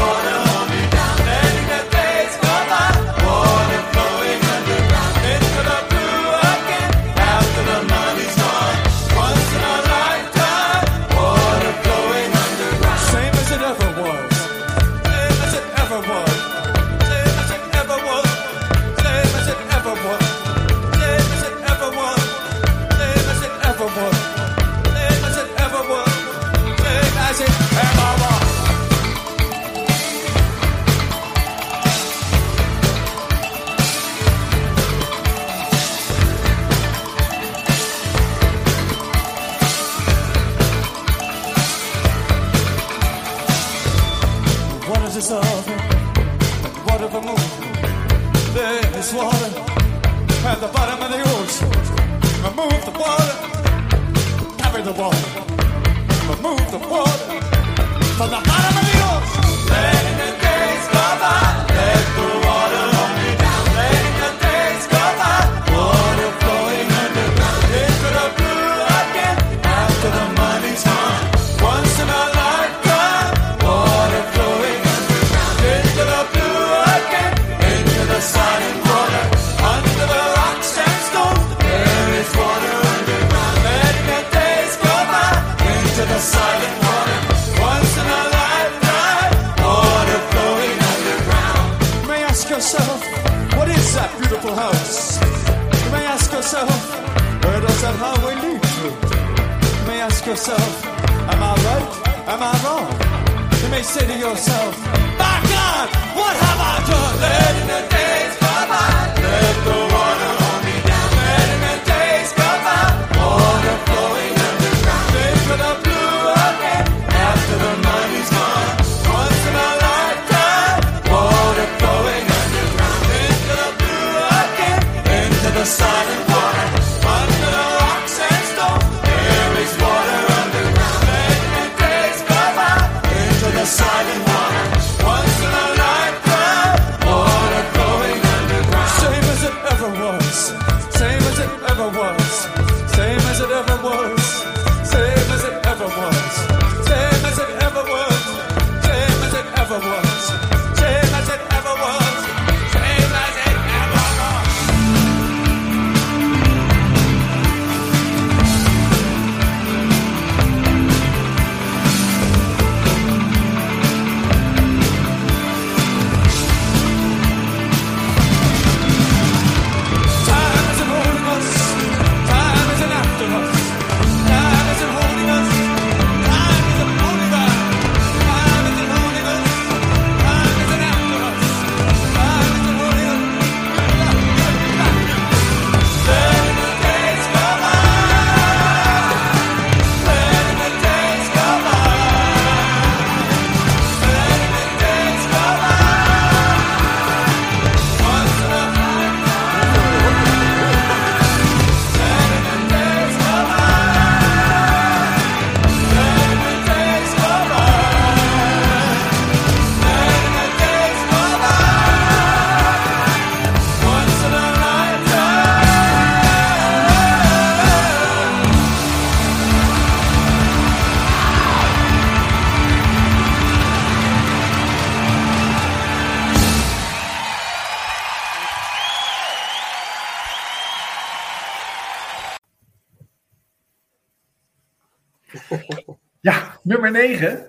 nummer 9.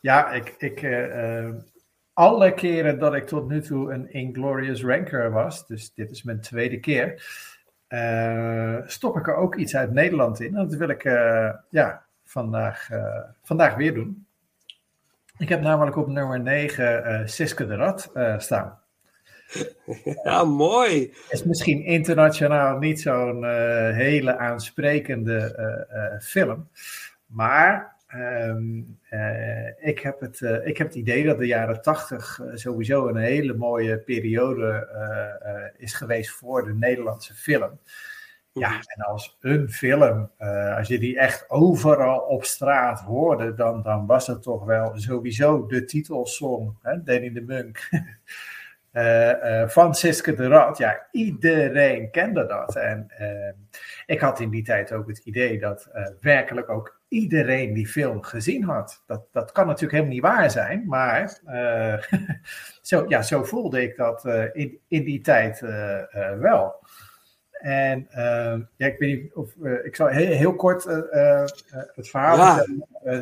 ja, ik, ik, eh, eh, alle keren dat ik tot nu toe een Inglorious Ranker was, dus dit is mijn tweede keer, eh, stop ik er ook iets uit Nederland in. Dat wil ik ja, vandaag, vandaag weer doen. Ik heb namelijk op nummer 9 eh Siske de Rat eh, staan.
Ja, mooi.
is misschien internationaal niet zo'n hele aansprekende film. Maar ehm, eh, ik, heb het, eh, ik heb het idee dat de jaren tachtig sowieso een hele mooie periode is geweest voor de Nederlandse film. Ja, en als een film, als je die echt overal op straat hoorde, dan, dan was het toch wel sowieso de titelsong, hè, Danny de Munk. van Siske de Rat. Ja, iedereen kende dat. En eh, ik had in die tijd ook het idee dat werkelijk ook iedereen die film gezien had. Dat, dat kan natuurlijk helemaal niet waar zijn, maar eh, zo, ja, zo voelde ik dat eh, in, in die tijd eh, wel. En eh, ja, ik weet niet of eh, ik zal heel, heel kort eh, eh, het verhaal
Ja.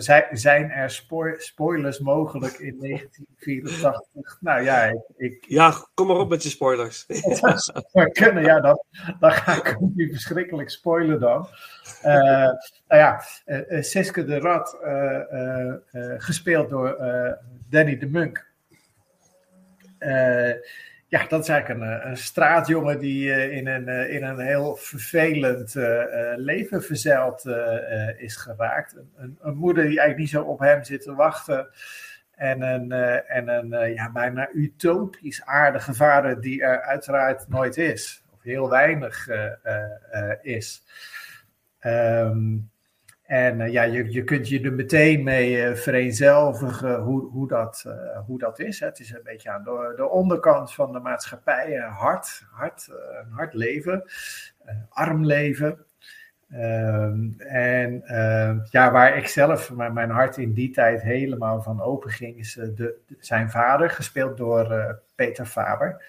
zijn, zijn er spo- spoilers mogelijk in 1984? Nou ja, ik, ik,
Ja, kom maar op met je spoilers.
dat kunnen, ja, dan, dan ga ik niet verschrikkelijk spoilen dan. Nou ja, eh, Siske de Rat, gespeeld door Danny de Munk. Ja, dat is eigenlijk een, eh, een straatjongen die eh, in, een, eh, in een heel vervelend leven verzeild is geraakt. Een, een, moeder die eigenlijk niet zo op hem zit te wachten. En een, en een ja, bijna utopisch aardige vader die er uiteraard nooit is. Of heel weinig is. Ehm, en eh, ja, je, je kunt je er meteen mee eh, vereenzelvigen hoe, hoe, dat, eh, hoe dat is. Hè. Het is een beetje aan de, de onderkant van de maatschappij. hard, hard, hard leven, arm leven. Ehm, en ehm, ja, waar ik zelf mijn, mijn hart in die tijd helemaal van open ging, is de, zijn vader, gespeeld door Peter Faber.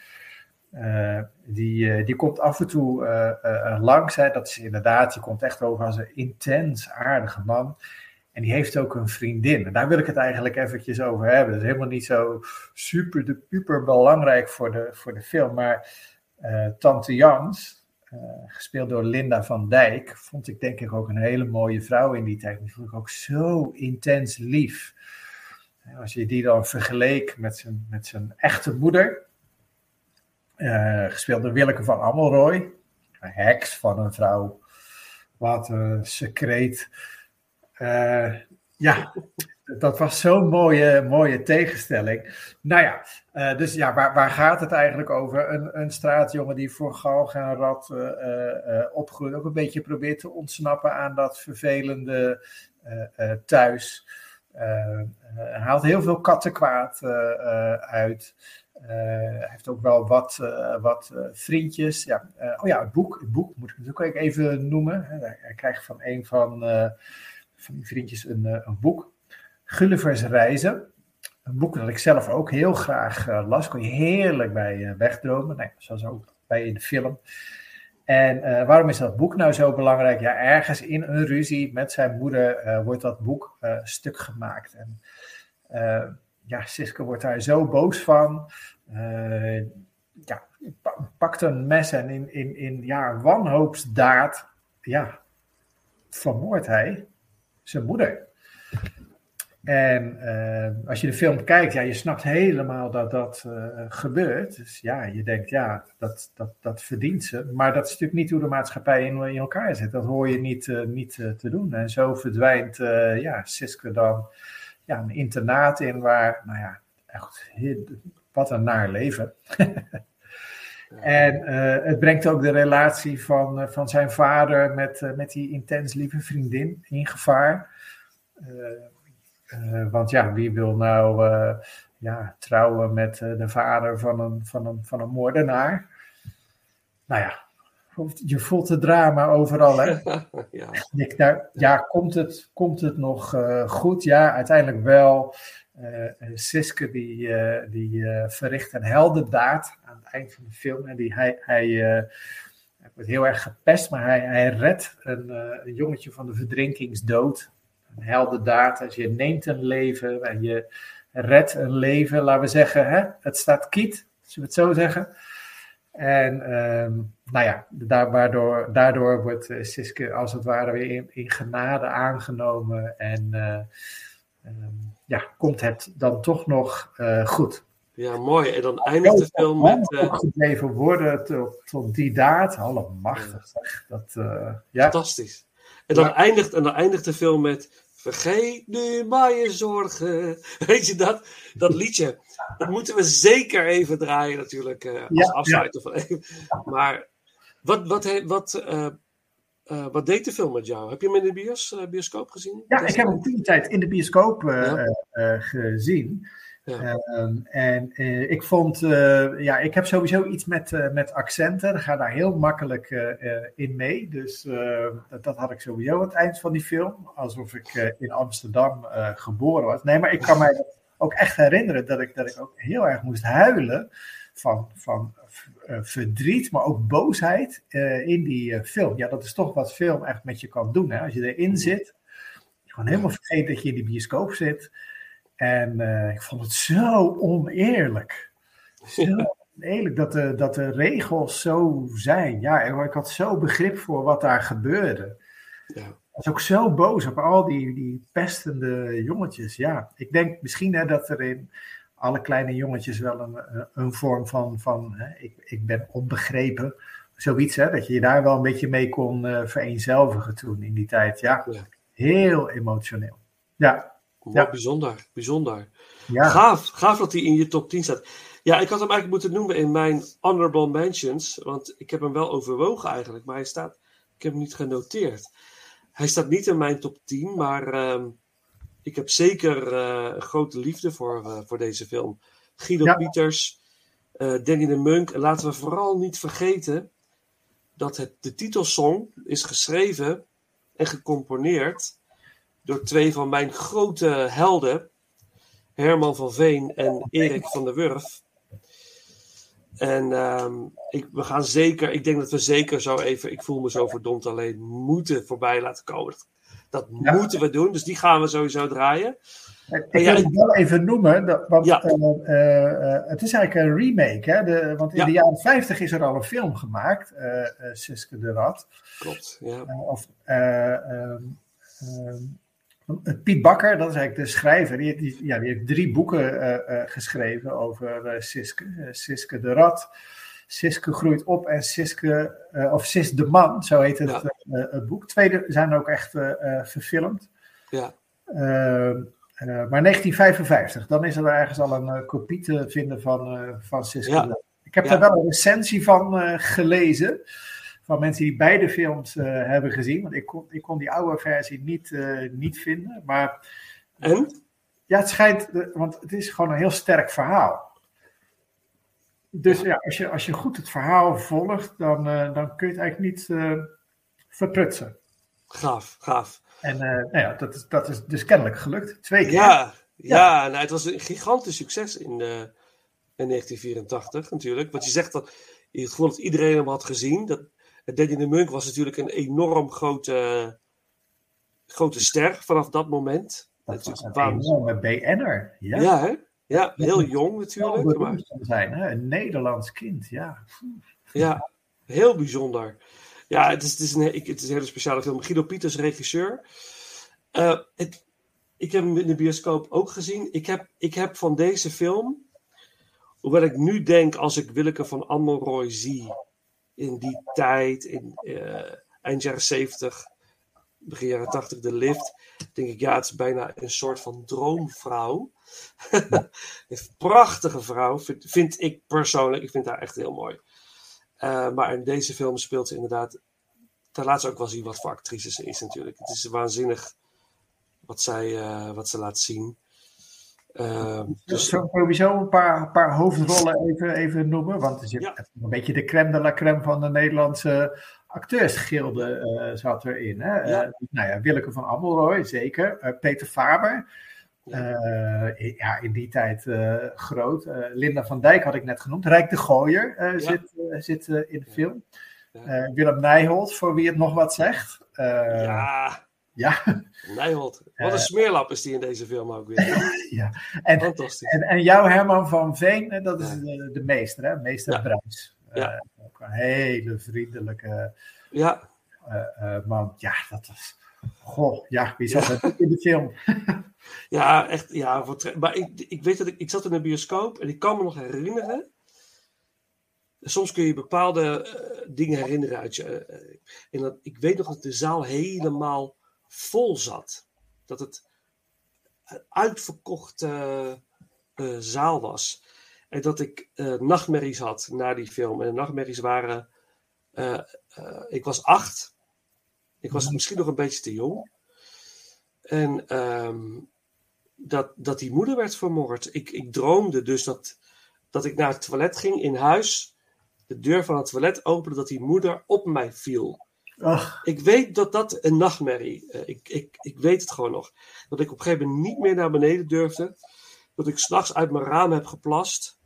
Eh, die, eh, die komt af en toe eh, langs. Dat is inderdaad, die komt echt over als een intens aardige man. En die heeft ook een vriendin. En daar wil ik het eigenlijk eventjes over hebben. Dat is helemaal niet zo super de belangrijk voor de, voor de film. Maar Tante Jans, gespeeld door Linda van Dijk, vond ik denk ik ook een hele mooie vrouw in die tijd. Die vond ik ook zo intens lief. Als je die dan vergeleek met zijn, met zijn echte moeder, eh, gespeeld door Willeke van Amelrooy, een heks van een vrouw, wat een secreet. Eh, ja, dat was zo'n mooie, mooie tegenstelling. Nou ja, eh, dus ja, waar, waar gaat het eigenlijk over? Een, een straatjongen die voor galg en rat opgroeit. Ook een beetje probeert te ontsnappen aan dat vervelende thuis. Haalt heel veel kattenkwaad uit. Eh, hij heeft ook wel wat, eh, wat eh, vriendjes. Ja, oh ja, het boek. Het boek moet ik natuurlijk ook even noemen. Hij, krijgt van een van, van die vriendjes een, een boek. Gulliver's Reizen. Een boek dat ik zelf ook heel graag las. Kon je heerlijk bij wegdromen. Nee, zoals ook bij in de film. En waarom is dat boek nou zo belangrijk? Ja, ergens in een ruzie met zijn moeder wordt dat boek eh, stuk gemaakt. En ja, Siske wordt daar zo boos van. Eh, ja, pa- pakt een mes en in, in, in ja, wanhoopsdaad ja, vermoordt hij zijn moeder. En eh, als je de film kijkt, ja, je snapt helemaal dat dat eh, gebeurt. Dus ja, je denkt, ja, dat, dat, dat verdient ze. Maar dat is natuurlijk niet hoe de maatschappij in, in elkaar zit. Dat hoor je niet, niet te doen. En zo verdwijnt ja, Siske dan ja, een internaat in waar, nou ja, echt, wat een naar leven. En eh, het brengt ook de relatie van, eh, van zijn vader met, eh, met die intens lieve vriendin in gevaar. Want ja, wie wil nou ja, trouwen met de vader van een, van, een, van een moordenaar? Nou ja, je voelt het drama overal. Hè?
ja.
Ik, ja, komt het, komt het nog eh, goed? Ja, uiteindelijk wel. Eh, Siske die, die verricht een heldendaad aan het eind van de film. En die, hij, hij, hij wordt heel erg gepest, maar hij, hij redt een, een jongetje van de verdrinkingsdood. Een heldendaad. Als je neemt een leven en je redt een leven, laten we zeggen, hè, het staat kiet, zullen we het zo zeggen. En ehm, nou ja, daar, waardoor, daardoor wordt eh, Siske als het ware weer in, in genade aangenomen. En eh, ehm, ja, komt het dan toch nog eh, goed.
ja, mooi. En dan eindigt de film met...
gebleven worden tot, tot die daad. Allemachtig zeg. Dat, ja.
Fantastisch. En dan,
Ja.
eindigt, en dan eindigt de film met. Vergeet nu maar je zorgen. Weet je dat? Dat liedje. Dat moeten we zeker even draaien, natuurlijk. als
Ja,
afsluiter van even. Maar wat, wat, wat, eh, eh, wat deed de film met jou? Heb je hem in de bios, eh, bioscoop gezien?
Ja, ik heb hem toen tijd in de bioscoop
Ja.
gezien.
Ja.
Ehm, en ik vond, ja, ik heb sowieso iets met, met accenten. Ik ga daar heel makkelijk in mee. Dus dat, dat had ik sowieso aan het eind van die film. Alsof ik in Amsterdam geboren was. Nee, maar ik kan mij ook echt herinneren dat ik, dat ik ook heel erg moest huilen. Van, van eh, verdriet, maar ook boosheid eh, in die eh, film. Ja, dat is toch wat film echt met je kan doen. Hè? Als je erin zit, gewoon helemaal vergeet dat je in die bioscoop zit. En ik vond het zo oneerlijk. Zo oneerlijk dat de, dat de regels zo zijn. Ja, ik had zo begrip voor wat daar gebeurde.
Ja.
Ik was ook zo boos op al die, die pestende jongetjes. Ja, ik denk misschien hè, dat er in alle kleine jongetjes wel een, een- een vorm van, van hè, ik, ik ben onbegrepen. Zoiets, hè, dat je je daar wel een beetje mee kon eh, vereenzelvigen toen in die tijd. Ja,
Ja.
heel emotioneel. Ja, Ja.
bijzonder, bijzonder.
Ja,
Gaaf, gaaf dat hij in je top 10 staat. Ja, ik had hem eigenlijk moeten noemen in mijn honorable mentions, want ik heb hem wel overwogen eigenlijk, maar hij staat, ik heb hem niet genoteerd. Hij staat niet in mijn top 10, maar ehm, ik heb zeker eh, een grote liefde voor, eh, voor deze film. Guido
Ja.
Pieters, eh, Danny de Munk. En laten we vooral niet vergeten dat het, de titelsong is geschreven en gecomponeerd door twee van mijn grote helden, Herman van Veen en Erik van der Wurf. En ehm, ik, we gaan zeker, ik denk dat we zeker zo even, ik voel me zo verdomd alleen, moeten voorbij laten komen. Dat, dat
Ja.
moeten we doen, dus die gaan we sowieso draaien.
ik wil het wel even noemen, want
Ja.
eh, eh, het is eigenlijk een remake. Hè? De, want in
Ja.
de jaren 50 is er al een film gemaakt, eh, Siske de Rat.
Klopt, ja.
Of, eh, ehm, ehm, Piet Bakker, dat is eigenlijk de schrijver, die, die, ja, die heeft drie boeken geschreven over Siske. Siske de Rat, Siske groeit op en Siske, eh, of Sis de Man, zo heet het,
Ja.
eh, het boek. Tweede zijn ook echt eh, eh, verfilmd.
Ja,
Ehm, eh, maar 1955, dan is er ergens al een eh, kopie te vinden van, eh van Siske.
Ja.
Ik heb
Ja.
daar wel een recensie van eh, gelezen. Van mensen die beide films eh, hebben gezien. Want ik kon, ik kon die oude versie niet, eh, niet vinden. Maar
en?
ja, het schijnt, eh, want het is gewoon een heel sterk verhaal. Dus ja, als, je, als je goed het verhaal volgt, dan, eh, dan kun je het eigenlijk niet eh, verprutsen.
Gaaf, gaaf.
En eh, nou ja, dat, is, dat is dus kennelijk gelukt. Twee keer.
Ja, ja, nou, het was een gigantisch succes in, in 1984 natuurlijk. Want je zegt dat je het gevoel dat iedereen hem had gezien. Dat, Danny de Munk was natuurlijk een enorm grote, grote ster vanaf dat moment.
Dat was
is
een enorme BN'er. Ja,
Ja, hè? Ja, heel jong natuurlijk. Maar,
zijn, hè? Een Nederlands kind, ja.
ja, heel bijzonder. Ja, het is, het, is een, ik- het is een hele speciale film. Guido Pieters, regisseur. Eh, het, ik heb hem in de bioscoop ook gezien. Ik heb, ik heb van deze film, hoewel ik nu denk als ik Willeke van Ammelrooy zie in die tijd, in eh, eind jaren 70, begin jaren 80, de lift, denk ik ja, het is bijna een soort van droomvrouw. een prachtige vrouw, vind, vind ik persoonlijk. Ik vind haar echt heel mooi. Eh, maar in deze film speelt ze inderdaad. Daar laat ze ook wel zien wat voor actrice ze is, natuurlijk. Het is waanzinnig wat, zij, eh, wat ze laat zien. Eh,
Dus ik sowieso een paar, paar hoofdrollen even, even noemen. Want er zit
Ja.
een beetje de crème de la crème van de Nederlandse acteursgilde eh, zat erin. Hè?
Ja.
Eh, nou ja, Willeke van Ammelrooy, zeker. Eh, Peter Faber. Eh, ja, in die tijd groot. Linda van Dijk had ik net genoemd. Rijk de Gooier
Ja.
zit, zit in de film. Willem Nijholt, voor wie het nog wat zegt.
Ja,
ja.
Nijholt. Wat een smeerlap is die in deze film ook weer.
ja. En,
Fantastisch.
En, en jouw Herman van Veen, dat is de, de meester, hè? meester. Bruins.
Ja.
Eh, ook een hele vriendelijke
Ja,
eh, eh, man. Ja, dat was. Goh, ja, wie zat in de film?
ja echt. Ja, maar ik, ik weet dat ik, ik zat in een bioscoop en ik kan me nog herinneren. Soms kun je bepaalde dingen herinneren uit je. en dat, ik weet nog dat de zaal helemaal vol zat. Dat het een uitverkochte zaal was. En dat ik eh, nachtmerries had na die film. En de nachtmerries waren. eh, eh, ik was acht. Ik was misschien nog een beetje te jong. En ehm, dat, dat die moeder werd vermoord. Ik, ik droomde dus dat, dat ik naar het toilet ging in huis. De deur van het toilet opende, dat die moeder op mij viel.
Och,
Ik weet dat dat een nachtmerrie. ik, ik, ik weet het gewoon nog. Dat ik op een gegeven moment niet meer naar beneden durfde. Dat ik s'nachts uit mijn raam heb geplast.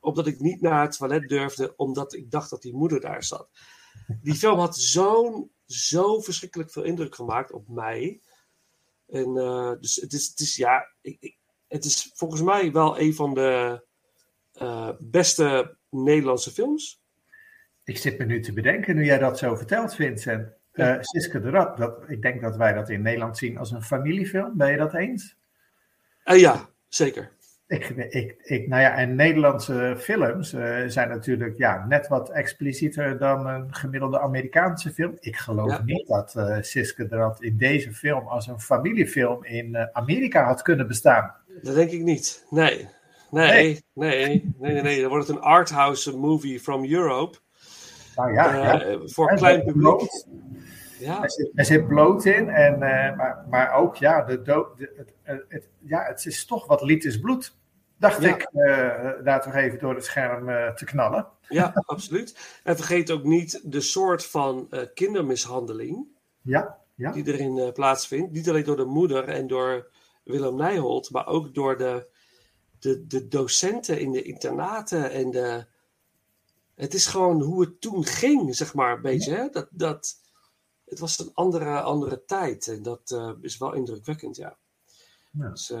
Omdat ik niet naar het toilet durfde, omdat ik dacht dat die moeder daar zat. Die film had zo'n, zo verschrikkelijk veel indruk gemaakt op mij. En eh, dus het is, het is ja, ik, ik- het is volgens mij wel een van de eh, beste Nederlandse films.
ik zit me nu te bedenken, nu jij dat zo vertelt, Vincent. Eh Siske de Rat, dat, ik denk dat wij dat in Nederland zien als een familiefilm. Ben je dat eens?
Ja, zeker.
Ik, ik, ik, nou ja, en Nederlandse films eh, zijn natuurlijk ja, net wat explicieter dan een gemiddelde Amerikaanse film. Ik geloof
Ja.
niet dat eh Siske dat in deze film als een familiefilm in eh, Amerika had kunnen bestaan.
Dat denk ik niet. Nee. Nee, nee, nee, nee, nee. Dan wordt het een arthouse movie from Europe.
Nou ja, ja.
Voor klein publiek. Ja,
Er zit, er zit bloot in, en, maar, maar ook ja, de dood, de- het, het, het- ja, het is toch wat liters bloed. Dacht
Ja.
ik eh, daar toch even door het scherm eh, te knallen.
ja, absoluut. En vergeet ook niet de soort van eh, kindermishandeling
Ja, ja.
die erin eh, plaatsvindt. Niet alleen door de moeder en door Willem Nijholt, maar ook door de, de, de docenten in de internaten. En de, het is gewoon hoe het toen ging, zeg maar, een beetje. Hè? Dat, dat, het was een andere, andere tijd. En dat is wel indrukwekkend, ja.
Ja.
Dus,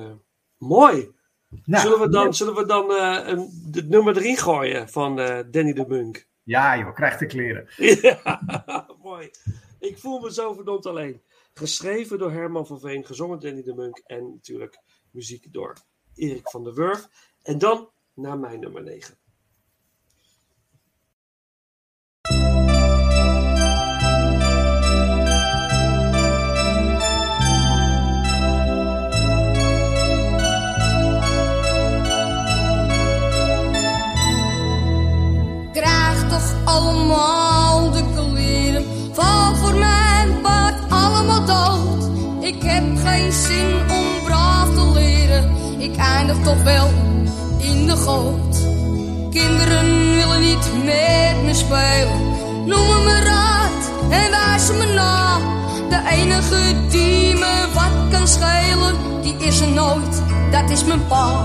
mooi.
Nou,
zullen we dan, zullen we dan eh, een, de nummer drie gooien van eh, Danny de Munk?
Ja, joh, krijg de kleren.
Ja, mooi. Ik voel me zo verdomd alleen. Geschreven door Herman van Veen, gezongen door Danny de Munk en natuurlijk muziek door Erik van der Wurf. En dan naar mijn nummer 9.
Toch wel in de goot. Kinderen willen niet met me spelen. Noemen me raad en wijzen me na. De enige die me wat kan schelen, die is er nooit. Dat is mijn pa.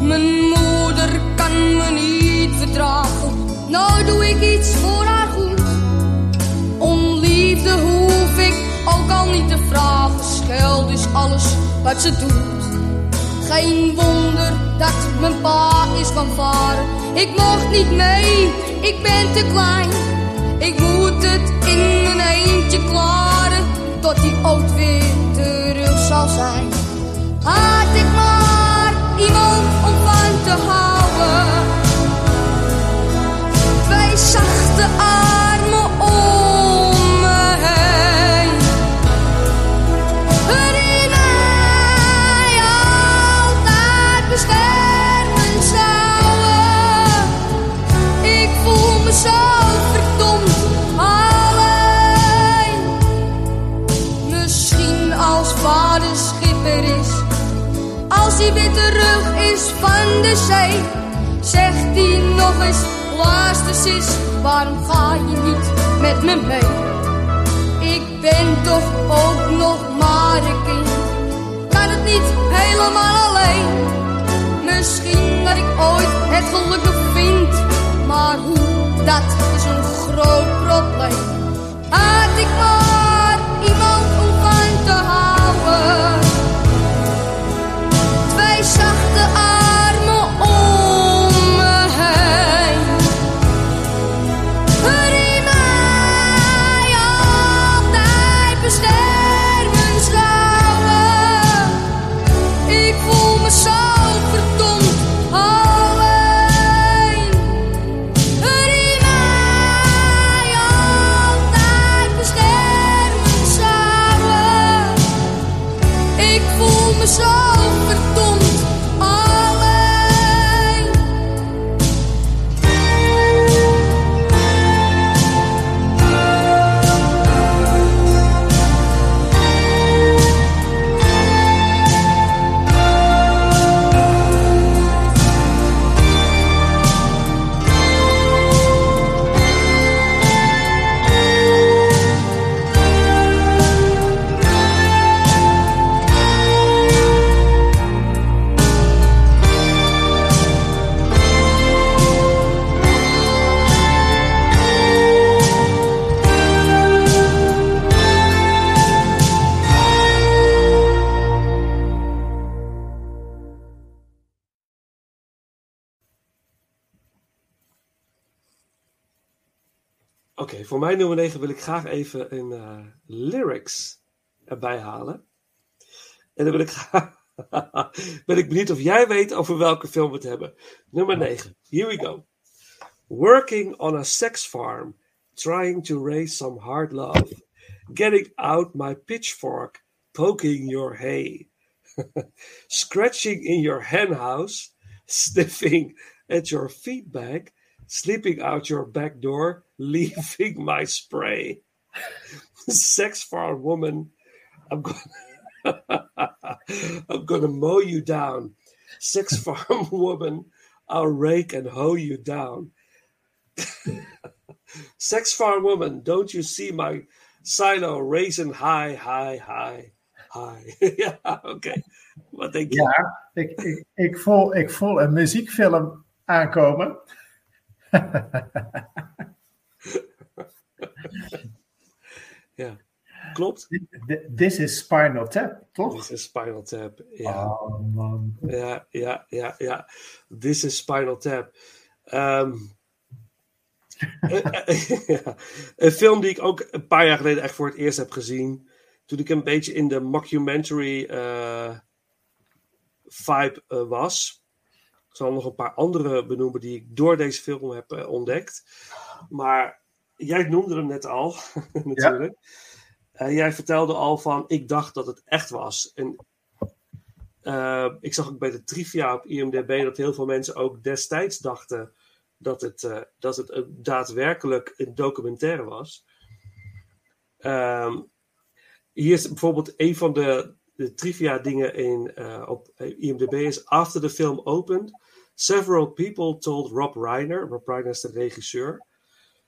Mijn moeder kan me niet verdragen. Nou doe ik iets voor haar goed. Om liefde hoef ik ook al niet te vragen. Scheld is alles wat ze doet. Geen wonder dat mijn pa is van varen. Ik mocht niet mee, ik ben te klein. Ik moet het in mijn eentje klaren. Tot die ooit weer terug zal zijn. Had ik maar iemand om van te houden. Twee zachte armen weer terug is van de zee, zegt hij nog eens: luister sis, waarom ga je niet met me mee? Ik ben toch ook nog maar een kind, kan het niet helemaal alleen. Misschien dat ik ooit het geluk nog vind, maar hoe, dat is een groot probleem. Had ik maar iemand
mijn nummer 9 wil ik graag even een eh, lyrics erbij halen. En dan wil ik ben ik benieuwd of jij weet over welke film we het hebben. Nummer 9. Here we go. Working on a sex farm, trying to raise some hard love. Getting out my pitchfork, poking your hay. Scratching in your henhouse, sniffing at your feedback, sleeping out your back door, leaving my spray. Sex farm woman, I'm gonna, I'm gonna mow you down. Sex farm woman, I'll rake and hoe you down. Sex farm woman, don't you see my silo raising high, high, high, high? ja, oké. Wat denk je?
Ja, ik, ik, ik, voel, ik voel een muziekfilm aankomen.
Ja, klopt.
This is Spinal Tap, toch?
This is Spinal Tap. Ja,
Oh man.
ja, ja, ja. ja. This is Spinal Tap. Ehm, eh, eh, ja. Een film die ik ook een paar jaar geleden echt voor het eerst heb gezien. Toen ik een beetje in de mockumentary eh, vibe was. Zal nog een paar andere benoemen die ik door deze film heb eh, ontdekt. Maar jij noemde hem net al, natuurlijk. Eh, jij vertelde al van, ik dacht dat het echt was. En eh, ik zag ook bij de trivia op IMDb dat heel veel mensen ook destijds dachten dat het, dat het daadwerkelijk een documentaire was. Ehm, hier is bijvoorbeeld een van de, de trivia dingen in, op IMDb is after the film opened, several people told Rob Reiner, Rob Reiner is de regisseur,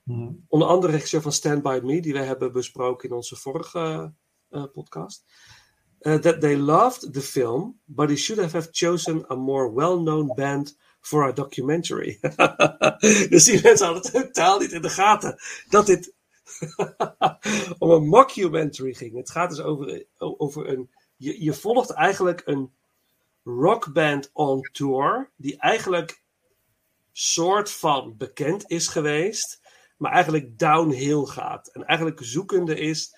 Mhm.
onder andere regisseur van Stand By Me, die wij hebben besproken in onze vorige eh, podcast. uh, that they loved the film, but they should have chosen a more well-known band for a documentary. dus die mensen hadden totaal niet in de gaten dat dit om een mockumentary ging. Het gaat dus over, over een. Je, je volgt eigenlijk een rockband on tour, die eigenlijk soort van bekend is geweest, maar eigenlijk downhill gaat. En eigenlijk zoekende is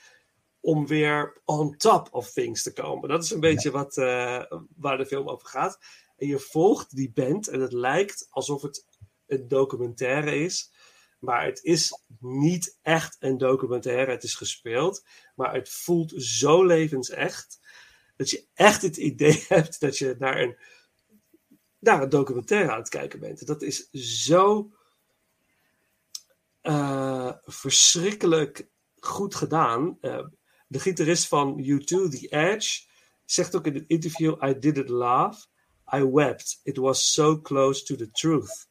om weer on top of things te komen. Dat is een beetje wat, uh, waar de film over gaat. En je volgt die band en het lijkt alsof het een documentaire is. Maar het is niet echt een documentaire. Het is gespeeld. Maar het voelt zo levensecht. Dat je echt het idee hebt dat je naar een, naar een documentaire aan het kijken bent. Dat is zo uh, verschrikkelijk goed gedaan. Uh, de gitarist van U2, The Edge, zegt ook in het interview: I didn't laugh, I wept. It was so close to the truth.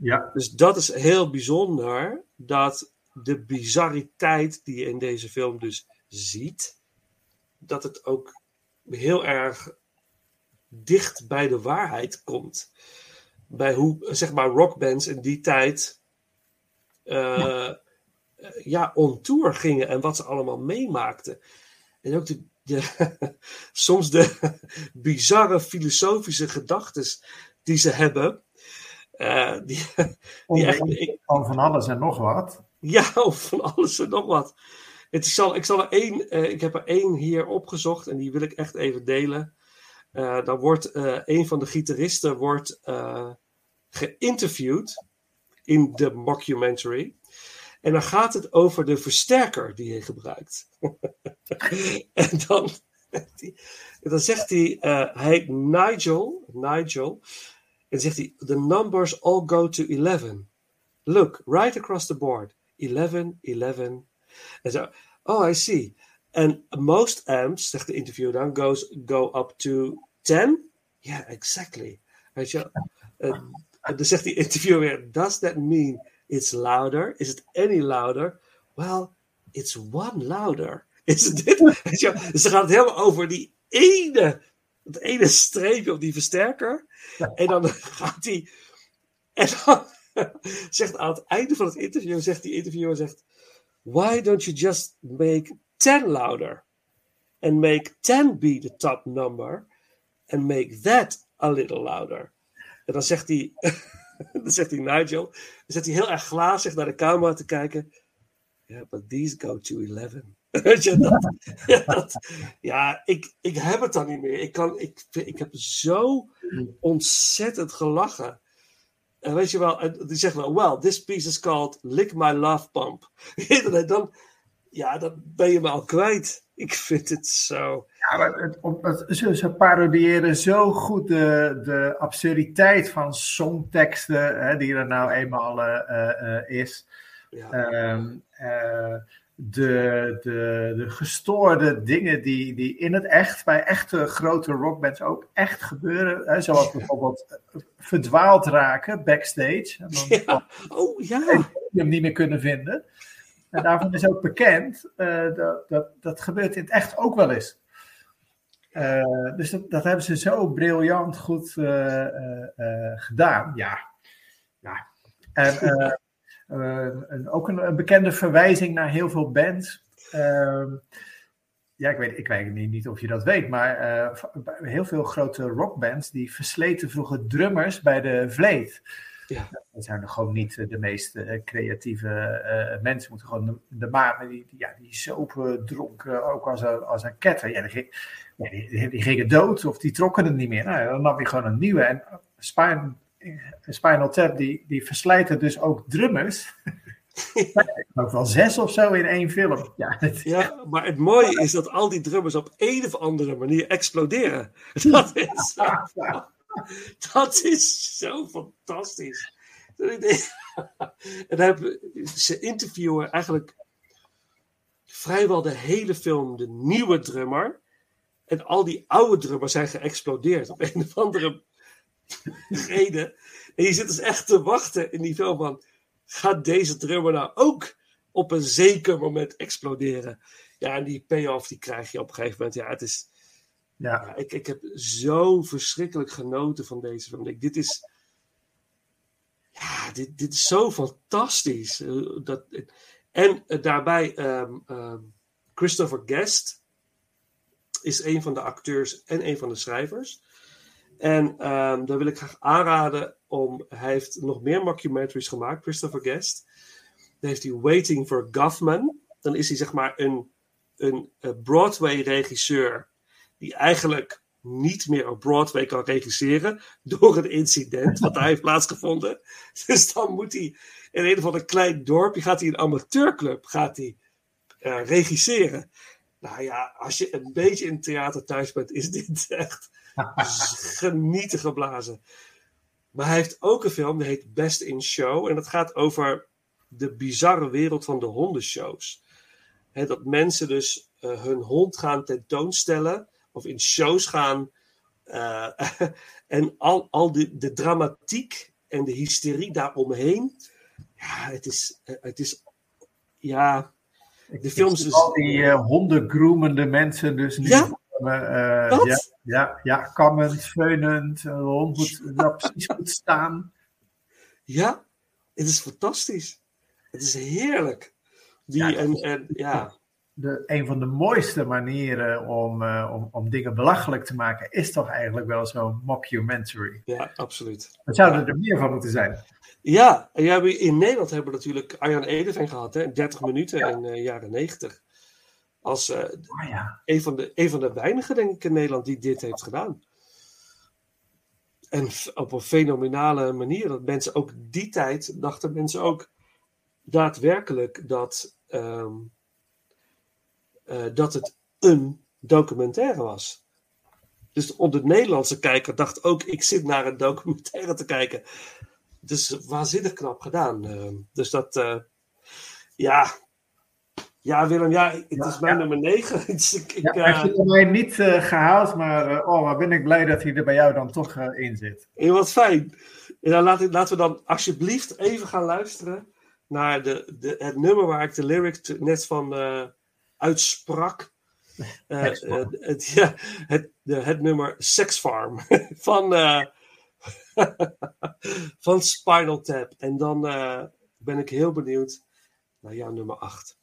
Ja.
Dus dat is heel bijzonder, dat de bizarriteit die je in deze film dus ziet, dat het ook heel erg dicht bij de waarheid komt. Bij hoe, zeg maar, rockbands in die tijd uh, ja, on tour gingen en wat ze allemaal meemaakten. En ook de, de soms de bizarre filosofische gedachten die ze hebben. Uh, die, die
echt, ik, van alles en nog wat.
Ja, van alles en nog wat. Het is al, ik, zal er één, uh, ik heb er één hier opgezocht en die wil ik echt even delen. Uh, dan wordt een van de gitaristen wordt, geïnterviewd in de mockumentary. En dan gaat het over de versterker die hij gebruikt. en dan, dan zegt hij, hij heet Nigel, Nigel. En zegt hij, the numbers all go to 11. Look, right across the board. 11, 11. En zo, oh, I see. And most amps, zegt de interviewer dan, goes, go up to 10. Yeah, exactly. Weet je, uh, en dan zegt die interviewer weer, does that mean it's louder? Is it any louder? Well, it's one louder. Is dit? Dus dan gaat het helemaal over die ene, het ene streepje op die versterker. En dan gaat hij. En dan zegt aan het einde van het interview, zegt die interviewer, zegt, why don't you just make 10 louder? And make 10 be the top number. And make that a little louder. En dan zegt hij, dan zegt hij Nigel, dan zet hij heel erg glazig naar de camera te kijken. Yeah, but these go to 11. Weet je, dat, dat- ja, ik, ik heb het dan niet meer. Ik, kan, ik, ik heb zo ontzettend gelachen. En weet je wel, en die zegt wel, well, this piece is called Lick My Love Pump. Dan, ja, dan ben je me al kwijt. Ik vind het zo.
Ja, maar het, het- ze, ze parodiëren zo goed de, de absurditeit van songteksten, hè, die er nou eenmaal eh, eh, eh, is.
Ja,
Ehm, eh, de, de, de gestoorde dingen die, die in het echt, bij echte grote rockbands ook echt gebeuren. Hè, zoals bijvoorbeeld eh, verdwaald raken backstage. En dan
ja. Oh ja.
je hem niet meer kunnen vinden. En daarvan is ook bekend, eh, dat, dat, dat gebeurt in het echt ook wel eens. Eh, dus dat, dat hebben ze zo briljant goed gedaan. Ja. ja. En een- ook een, een bekende verwijzing naar heel veel bands. Ehm, ja, ik weet, ik weet niet, niet of je dat weet, maar eh, heel veel grote rockbands die versleten vroeger drummers bij de Vleet.
Ja.
Dat zijn nog gewoon niet eh, de meest eh, creatieve eh, mensen. Moeten gewoon de, de die, ja, die sopen dronken ook als een, als een ketter. Ja, die, ging- ja, die, die, gingen dood of die trokken het niet meer. Nou, dan nam je gewoon een nieuwe. En Spine, Spinal Tap, die, die verslijten dus ook drummers. ook wel zes of zo in één film. Ja, het-
Ja, maar het mooie is dat al die drummers op een of andere manier exploderen. Dat is, dat is zo fantastisch. Ik En ze interviewen eigenlijk vrijwel de hele film de nieuwe drummer. En al die oude drummers zijn geëxplodeerd op een of andere reden. En je zit dus echt te wachten in die film van... Gaat deze drummer nou ook op een zeker moment exploderen? Ja, en die payoff die krijg je op een gegeven moment. Ja, het is...
ja.
Ja, ik, ik heb zo verschrikkelijk genoten van deze film. Ik, dit is. Ja, dit, dit is zo fantastisch. Eh, Dat, en eh, daarbij, ehm, Christopher Guest is een van de acteurs en een van de schrijvers. En ehm daar wil ik graag aanraden om. Hij heeft nog meer mockumentaries gemaakt, Christopher Guest. Dan heeft hij Waiting for Guffman. Dan is hij zeg maar een, een eh, Broadway-regisseur die eigenlijk niet meer op Broadway kan regisseren door een incident wat daar heeft plaatsgevonden. Dus dan moet hij in een of ander klein dorpje, gaat hij een amateurclub gaat hij, eh, regisseren. Nou ja, als je een beetje in theater thuis bent, is dit echt genieten geblazen. Maar hij heeft ook een film, die heet Best in Show. En dat gaat over de bizarre wereld van de hondenshows. Dat mensen dus eh, hun hond gaan tentoonstellen of in shows gaan. eh, en al, al de, de dramatiek en de hysterie daaromheen. Ja, het is, eh, het is ja, de films is...
Al die eh hondengroemende mensen dus nu.
Ja?
Eh,
Wat?
ja, ja, ja, kammend, feunend. De hond moet wel precies goed staan.
Ja, het is fantastisch. Het is heerlijk. Die,
Ja,
en, en, ja,
De, een van de mooiste manieren om, eh, om, om dingen belachelijk te maken is toch eigenlijk wel zo'n mockumentary.
ja, absoluut.
Er zouden er meer van moeten zijn.
Ja, en ja, in Nederland hebben we natuurlijk Arjan Edeveen gehad, hè, 30 minuten in de jaren 90. Als eh,
Oh ja.
een, van de, een van de weinigen, denk ik, in Nederland die dit heeft gedaan. En op een fenomenale manier. Dat mensen ook die tijd dachten mensen ook daadwerkelijk dat, ehm, eh, dat het een documentaire was. Dus op de Nederlandse kijker dacht ook, ik zit naar een documentaire te kijken. Dus waanzinnig knap gedaan. ehm. dus dat, eh, ja. Ja, Willem, ja, het
Ja,
is mijn
ja.
nummer 9. Dus ik, ik,
Ja, hij
eh,
heeft mij niet eh, gehaald, maar eh, oh, wat ben ik blij dat hij er bij jou dan toch in zit.
Heel wat fijn. En dan laten, laten we dan alsjeblieft even gaan luisteren naar de, de, het nummer waar ik de lyric net van uitsprak. Het, ja, het, de, het nummer Sex Farm van, van Spinal Tap. En dan ben ik heel benieuwd naar jouw nummer 8.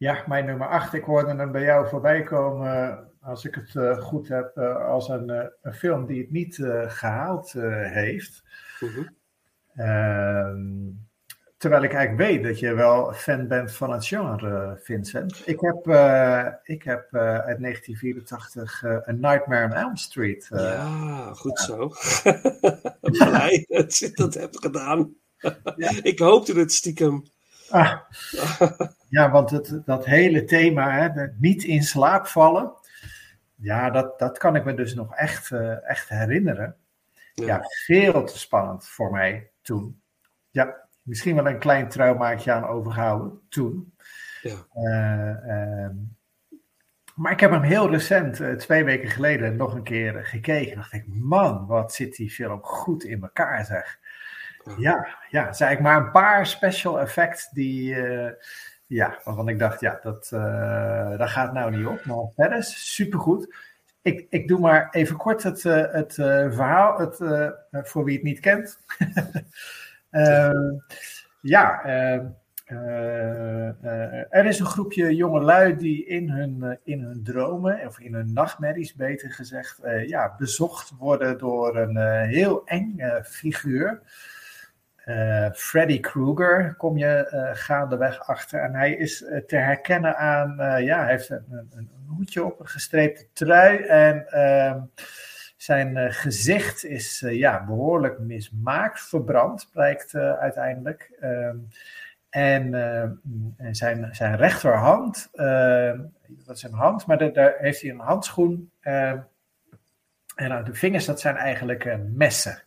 Ja, mijn nummer 8. Ik hoorde hem bij jou voorbij komen, eh, als ik het eh, goed heb, eh, als een, een film die het niet eh, gehaald eh, heeft.
Mhm.
Ehm, terwijl ik eigenlijk weet dat je wel fan bent van het genre, Vincent. Ik heb, ik heb uit 1984 eh, A Nightmare on Elm Street.
Ja, goed zo. Blij dat je dat hebt gedaan. Ik hoopte het stiekem.
Ah, ja, want het, dat hele thema, hè, niet in slaap vallen, ja, dat, dat kan ik me dus nog echt, eh, echt herinneren. Ja. veel te spannend voor mij toen. Ja, misschien wel een klein traumaatje aan overgehouden toen.
Ja.
Eh, ehm, maar ik heb hem heel recent, eh, twee weken geleden, nog een keer gekeken. dacht ik, man, wat zit die film goed in elkaar, zeg. Ja, ja, het eigenlijk maar een paar special effects die, eh, ja, waarvan ik dacht, ja, dat, eh, dat gaat nou niet op. Maar verder is supergoed. Ik, ik doe maar even kort het, eh, het verhaal, het, voor wie het niet kent. Ja, er is een groepje jongelui die in hun, in hun dromen, of in hun nachtmerries beter gezegd, ja, bezocht worden door een heel eng figuur. Eh, Freddy Krueger kom je eh, gaandeweg achter. En hij is eh, te herkennen aan, ja, hij heeft een, een, hoedje op, een gestreepte trui. En ehm, zijn gezicht is ja, behoorlijk mismaakt, verbrand, blijkt uiteindelijk. Ehm, en, zijn, zijn rechterhand, dat is een hand, maar daar- heeft hij een handschoen. eh, en de vingers, dat zijn eigenlijk messen.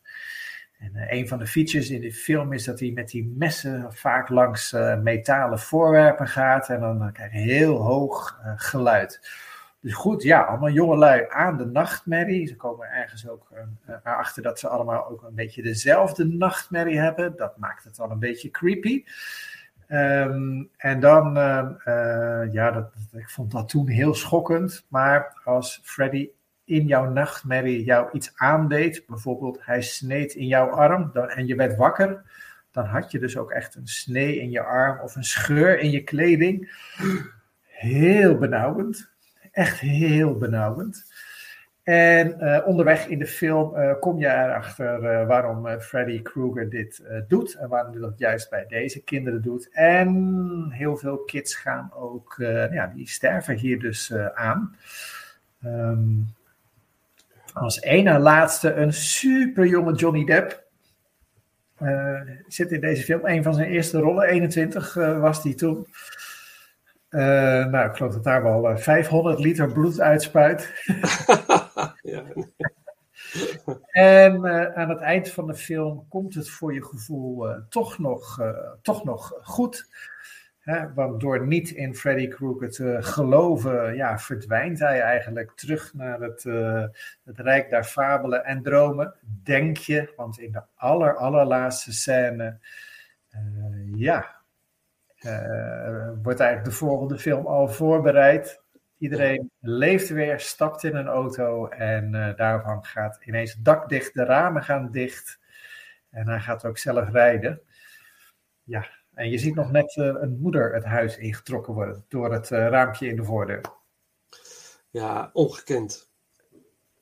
En eh, een van de features in de film is dat hij met die messen vaak langs eh, metalen voorwerpen gaat. En dan krijg je heel hoog eh, geluid. Dus goed, ja, allemaal jongelui aan de nachtmerrie. Ze komen ergens ook eh, erachter dat ze allemaal ook een beetje dezelfde nachtmerrie hebben. Dat maakt het wel een beetje creepy. Ehm, en dan, ja, dat, ik vond dat toen heel schokkend. Maar als Freddy in jouw nachtmerrie jou iets aandeed, bijvoorbeeld hij sneed in jouw arm dan, en je werd wakker, dan had je dus ook echt een snee in je arm of een scheur in je kleding. Heel benauwend. Echt heel benauwend. En eh, onderweg in de film eh, kom je erachter eh, waarom Freddy Krueger dit doet en waarom hij dat juist bij deze kinderen doet. En heel veel kids gaan ook, ja, die sterven hier dus aan. Ehm, als ene laatste een super jonge Johnny Depp. Eh, zit in deze film. Een van zijn eerste rollen, 21 eh, was die toen. Eh, nou, ik geloof dat daar wel eh, 500 liter bloed uitspuit. En aan het eind van de film komt het voor je gevoel toch, nog, toch nog goed. Want door niet in Freddy Krueger te geloven, ja, verdwijnt hij eigenlijk terug naar het, eh, het rijk der fabelen en dromen. Denk je, want in de aller, allerlaatste scène, eh, ja, eh, wordt eigenlijk de volgende film al voorbereid. Iedereen leeft weer, stapt in een auto en daarvan gaat ineens het dak dicht, de ramen gaan dicht. En hij gaat ook zelf rijden. Ja, en je ziet nog net eh, een moeder het huis ingetrokken worden door het eh, raampje in de voordeur.
ja, ongekend.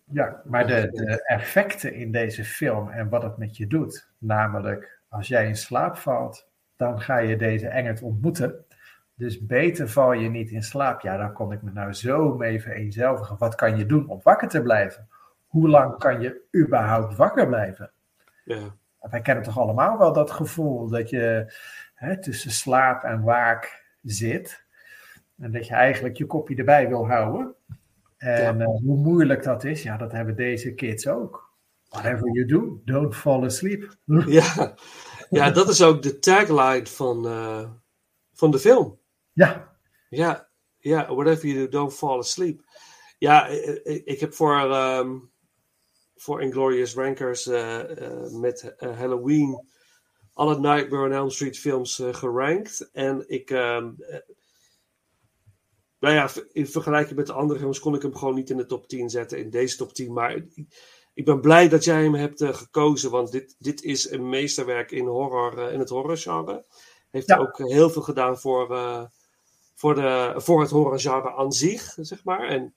Ja, maar de, de effecten in deze film en wat het met je doet, namelijk als jij in slaap valt, dan ga je deze engert ontmoeten. Dus beter val je niet in slaap. Ja, daar kon ik me nou zo mee vereenzelvigen. Wat kan je doen om wakker te blijven? Hoe lang kan je überhaupt wakker blijven?
Ja.
Wij kennen toch allemaal wel dat gevoel dat je hè, tussen slaap en waak zit. En dat je eigenlijk je kopje erbij wil houden. En eh, hoe moeilijk dat is, ja, dat hebben deze kids ook. Whatever you do, don't fall asleep.
Ja. ja, dat is ook de tagline van, eh, van de film.
Ja,
Ja, ja, whatever you do, don't fall asleep. Ja, ik, heb voor, ehm, voor Inglorious Rankers eh, met Halloween alle Nightmare on Elm Street films eh, gerankt. En ik, ehm, eh, nou ja, in vergelijking met de andere films kon ik hem gewoon niet in de top 10 zetten, in deze top 10. Maar ik, ben blij dat jij hem hebt eh, gekozen, want dit, dit is een meesterwerk in, horror, in het horrorgenre. Heeft
Ja.
ook heel veel gedaan voor, eh, voor, de, voor het horrorgenre aan zich, zeg maar. En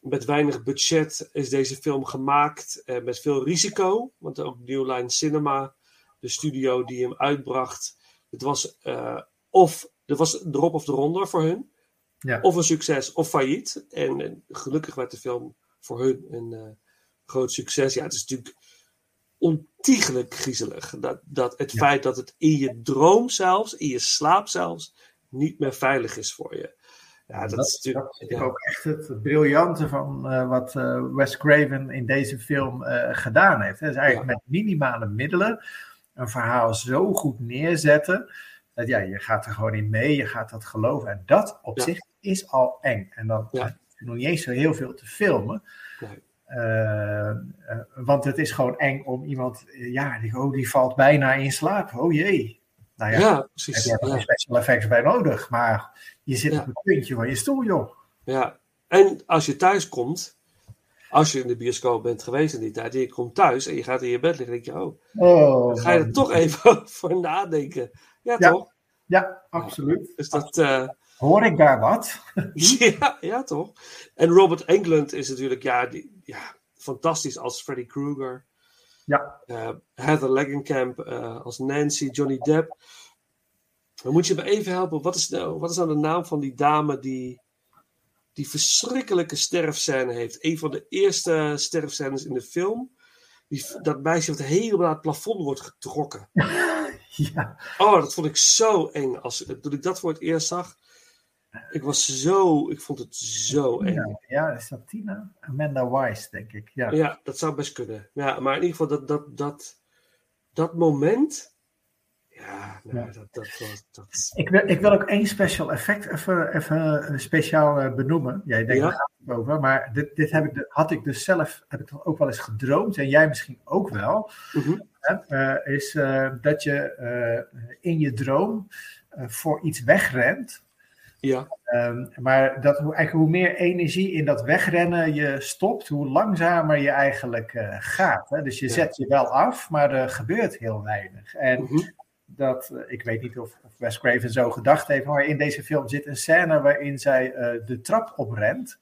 met weinig budget is deze film gemaakt met veel risico. Want ook New Line Cinema, de studio die hem uitbracht, het was eh, of er was drop of de ronde voor hun.
Ja.
Of een succes of failliet. En, en gelukkig werd de film voor hun een eh, groot succes. Ja, het is natuurlijk ontiegelijk griezelig. Dat, dat het
Ja.
feit dat het in je droom zelfs, in je slaap zelfs, niet meer veilig is voor je. Ja, dat,
dat,
is natuurlijk.
dat
ja.
ook echt het briljante van eh, wat eh, Wes Craven in deze film eh, gedaan heeft. Het is eigenlijk met minimale middelen een verhaal zo goed neerzetten. Dat ja, je gaat er gewoon in mee, je gaat dat geloven. En dat op
Ja.
zich is al eng. En dan
Ja.
je nog niet eens zo heel veel te filmen.
Nee.
Eh, eh, want het is gewoon eng om iemand, eh, ja, die, oh, die valt bijna in slaap. Oh jee. Nou ja,
Ja,
heb
precies.
je er
Ja.
special effects bij nodig. Maar je zit
Ja.
op het puntje van je stoel, joh.
Ja, en als je thuis komt, als je in de bioscoop bent geweest in die tijd, en je komt thuis en je gaat in je bed liggen, denk je, oh,
Oh,
dan ga je er toch even voor nadenken. Ja,
Ja.
toch?
Ja, absoluut.
Dus dat, eh,
Hoor ik daar wat?
ja, ja, toch? En Robert Englund is natuurlijk, ja, die, ja fantastisch als Freddy Krueger.
Ja.
Eh, Heather Langenkamp eh, als Nancy, Johnny Depp. Dan moet je me even helpen. Wat is, nou, wat is nou de naam van die dame die die verschrikkelijke sterfscène heeft? Een van de eerste sterfscènes in de film. Die, dat meisje wat helemaal naar het plafond wordt getrokken.
Ja,
Oh, dat vond ik zo eng. Als, toen ik dat voor het eerst zag. Ik was zo, ik vond het zo eng.
ja, ja, is dat Tina? Amanda Wise, denk ik. Ja.
Ja, dat zou best kunnen. Ja, maar in ieder geval dat, dat, dat, dat moment. Ja, nou,
Ja.
Dat, dat was. Dat,
Ik, wil, ik wil ook één special effect even, even eh, speciaal eh, benoemen. Jij denkt,
Ja.
gaat over. Maar dit, dit heb ik, had ik dus zelf heb ik ook wel eens gedroomd. En jij misschien ook wel.
Mhm.
Hè, eh, is dat je in je droom voor iets wegrent.
ja,
Ehm, maar dat, hoe, eigenlijk hoe meer energie in dat wegrennen je stopt, hoe langzamer je eigenlijk gaat. Hè? Dus je
Ja.
zet je wel af, maar er gebeurt heel weinig. En
Mhm.
Dat, eh, ik weet niet of, of Wes Craven zo gedacht heeft, maar in deze film zit een scène waarin zij eh, de trap oprent.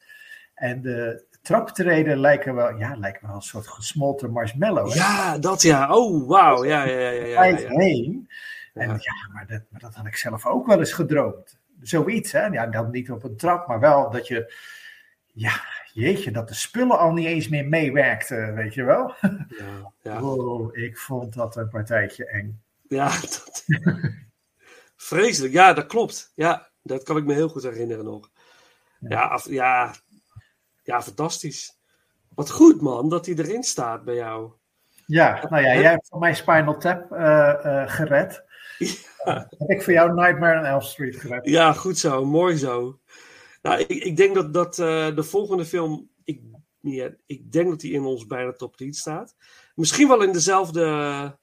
En de traptreden lijken wel, ja, lijken wel een soort gesmolten marshmallow. hè?
ja, dat ja. Oh, wauw. Ja, ja, ja. ja, ja,
heen. En
Ja.
ja, maar, dat, maar dat had ik zelf ook wel eens gedroomd. Zoiets, hè? Ja, dan niet op een trap, maar wel dat je, ja, jeetje, dat de spullen al niet eens meer meewerkten, weet je wel?
Ja, ja.
Wow, ik vond dat een partijtje eng.
Ja, dat... vreselijk. Ja, dat klopt. Ja, dat kan ik me heel goed herinneren nog. Ja, af- ja, ja fantastisch. Wat goed, man, dat hij erin staat bij jou.
Ja, nou ja, jij hebt voor mij Spinal Tap eh, eh, gered. Heb ik voor jou Nightmare on Elm Street gered.
Ja, goed zo. Mooi zo. Nou, ik, ik denk dat, dat eh, de volgende film... Ik, ja, ik denk dat die in ons bijna top 10 staat. Misschien wel in dezelfde...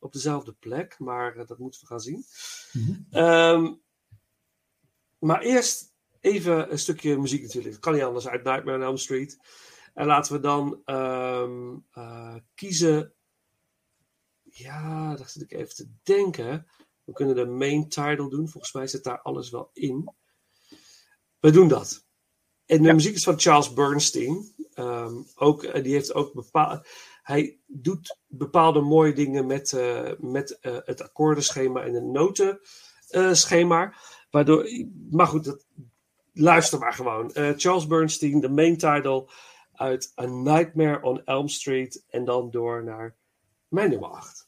Op dezelfde plek, maar eh, dat moeten we gaan zien.
Mhm.
Ehm, maar eerst even een stukje muziek natuurlijk. Kan niet anders uit Nightmare on Elm Street. En laten we dan ehm, eh, kiezen. Ja, daar zit ik even te denken. We kunnen de main title doen. Volgens mij zit daar alles wel in. We doen dat. En de muziek is van Charles Bernstein. Ehm, ook, eh, die heeft ook bepaald. Hij doet bepaalde mooie dingen met, eh, met eh, het akkoordenschema en het notenschema. waardoor, maar goed, dat, luister maar gewoon. Eh, Charles Bernstein, de main title uit A Nightmare on Elm Street. En dan door naar mijn nummer 8.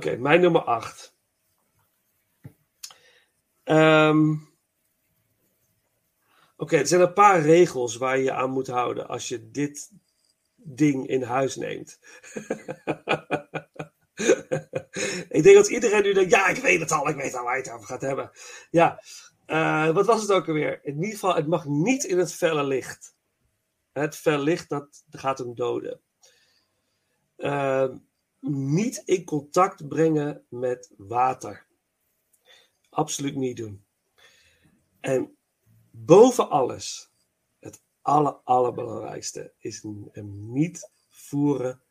Oké, mijn nummer 8. Ehm, Oké, er zijn een paar regels waar je aan moet houden als je dit ding in huis neemt. ik denk dat iedereen nu denkt, ja, ik weet het al, ik weet al waar je het over gaat hebben. Ja, eh, wat was het ook alweer? In ieder geval, het mag niet in het felle licht. Het felle licht, dat gaat hem doden. Ehm, niet in contact brengen met water. Absoluut niet doen. En boven alles, het aller, allerbelangrijkste, is hem niet voeren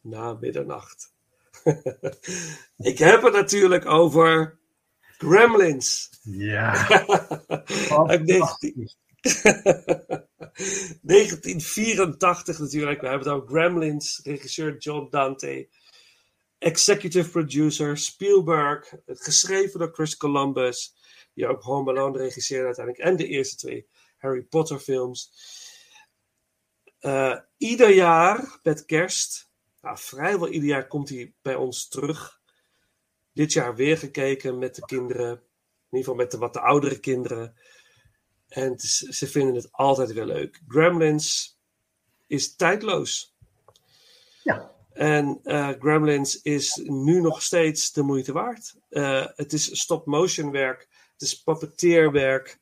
na middernacht. Ik heb het natuurlijk over Gremlins.
Ja.
Uit 19 1984 natuurlijk. We hebben het over Gremlins, regisseur John Dante. Executive producer Spielberg. Geschreven door Chris Columbus. Die ook Home Alone regisseerde uiteindelijk. En de eerste twee Harry Potter films. Eh, ieder jaar met kerst. Nou, vrijwel ieder jaar komt hij bij ons terug. Dit jaar weer gekeken met de kinderen. In ieder geval met de wat de oudere kinderen. En ze vinden het altijd weer leuk. Gremlins is tijdloos.
Ja.
En eh, Gremlins is nu nog steeds de moeite waard. Eh, het is stop-motion werk. Het is puppeteerwerk.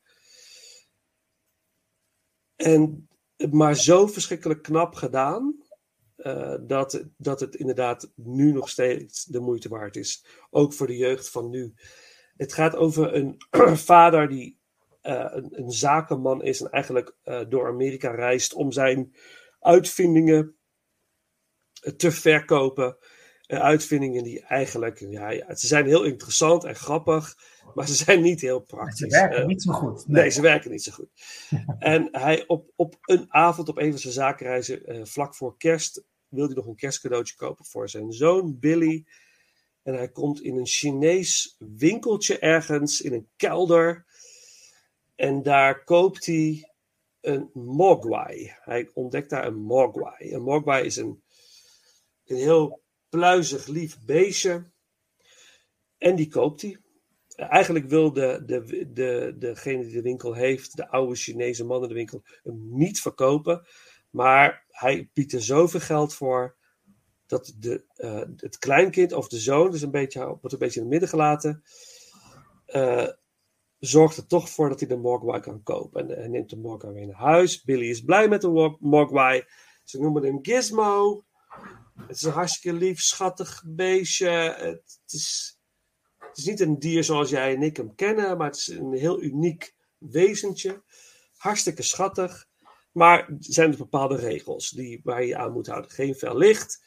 En, maar zo verschrikkelijk knap gedaan. eh, dat, dat het inderdaad nu nog steeds de moeite waard is. Ook voor de jeugd van nu. Het gaat over een vader die een, een zakenman is en eigenlijk door Amerika reist om zijn uitvindingen te verkopen. Eh, uitvindingen die eigenlijk, ja, ja, ze zijn heel interessant en grappig, maar ze zijn niet heel praktisch.
Ze werken
Eh,
niet zo goed.
Nee, ze werken niet zo goed. en hij op, op een avond op een van zijn zakenreizen, eh, vlak voor kerst, wil hij nog een kerstcadeautje kopen voor zijn zoon Billy. En hij komt in een Chinees winkeltje ergens in een kelder. En daar koopt hij een mogwai. Hij ontdekt daar een mogwai. Een mogwai is een, een heel pluizig, lief beestje. En die koopt hij. Eigenlijk wil de, de, de, degene die de winkel heeft, de oude Chinese man in de winkel, hem niet verkopen. Maar hij biedt er zoveel geld voor dat de, eh, het kleinkind of de zoon, dus een beetje, wordt een beetje in het midden gelaten, eh, zorgt er toch voor dat hij de Mogwai kan kopen. En hij neemt de Mogwai mee naar huis. Billy is blij met de Mo- Mogwai. Ze noemen hem Gizmo. Het is een hartstikke lief, schattig beestje. Het, is, het is niet een dier zoals jij en ik hem kennen, maar het is een heel uniek wezentje. Hartstikke schattig. Maar er zijn er bepaalde regels die, waar je aan moet houden. Geen fel licht,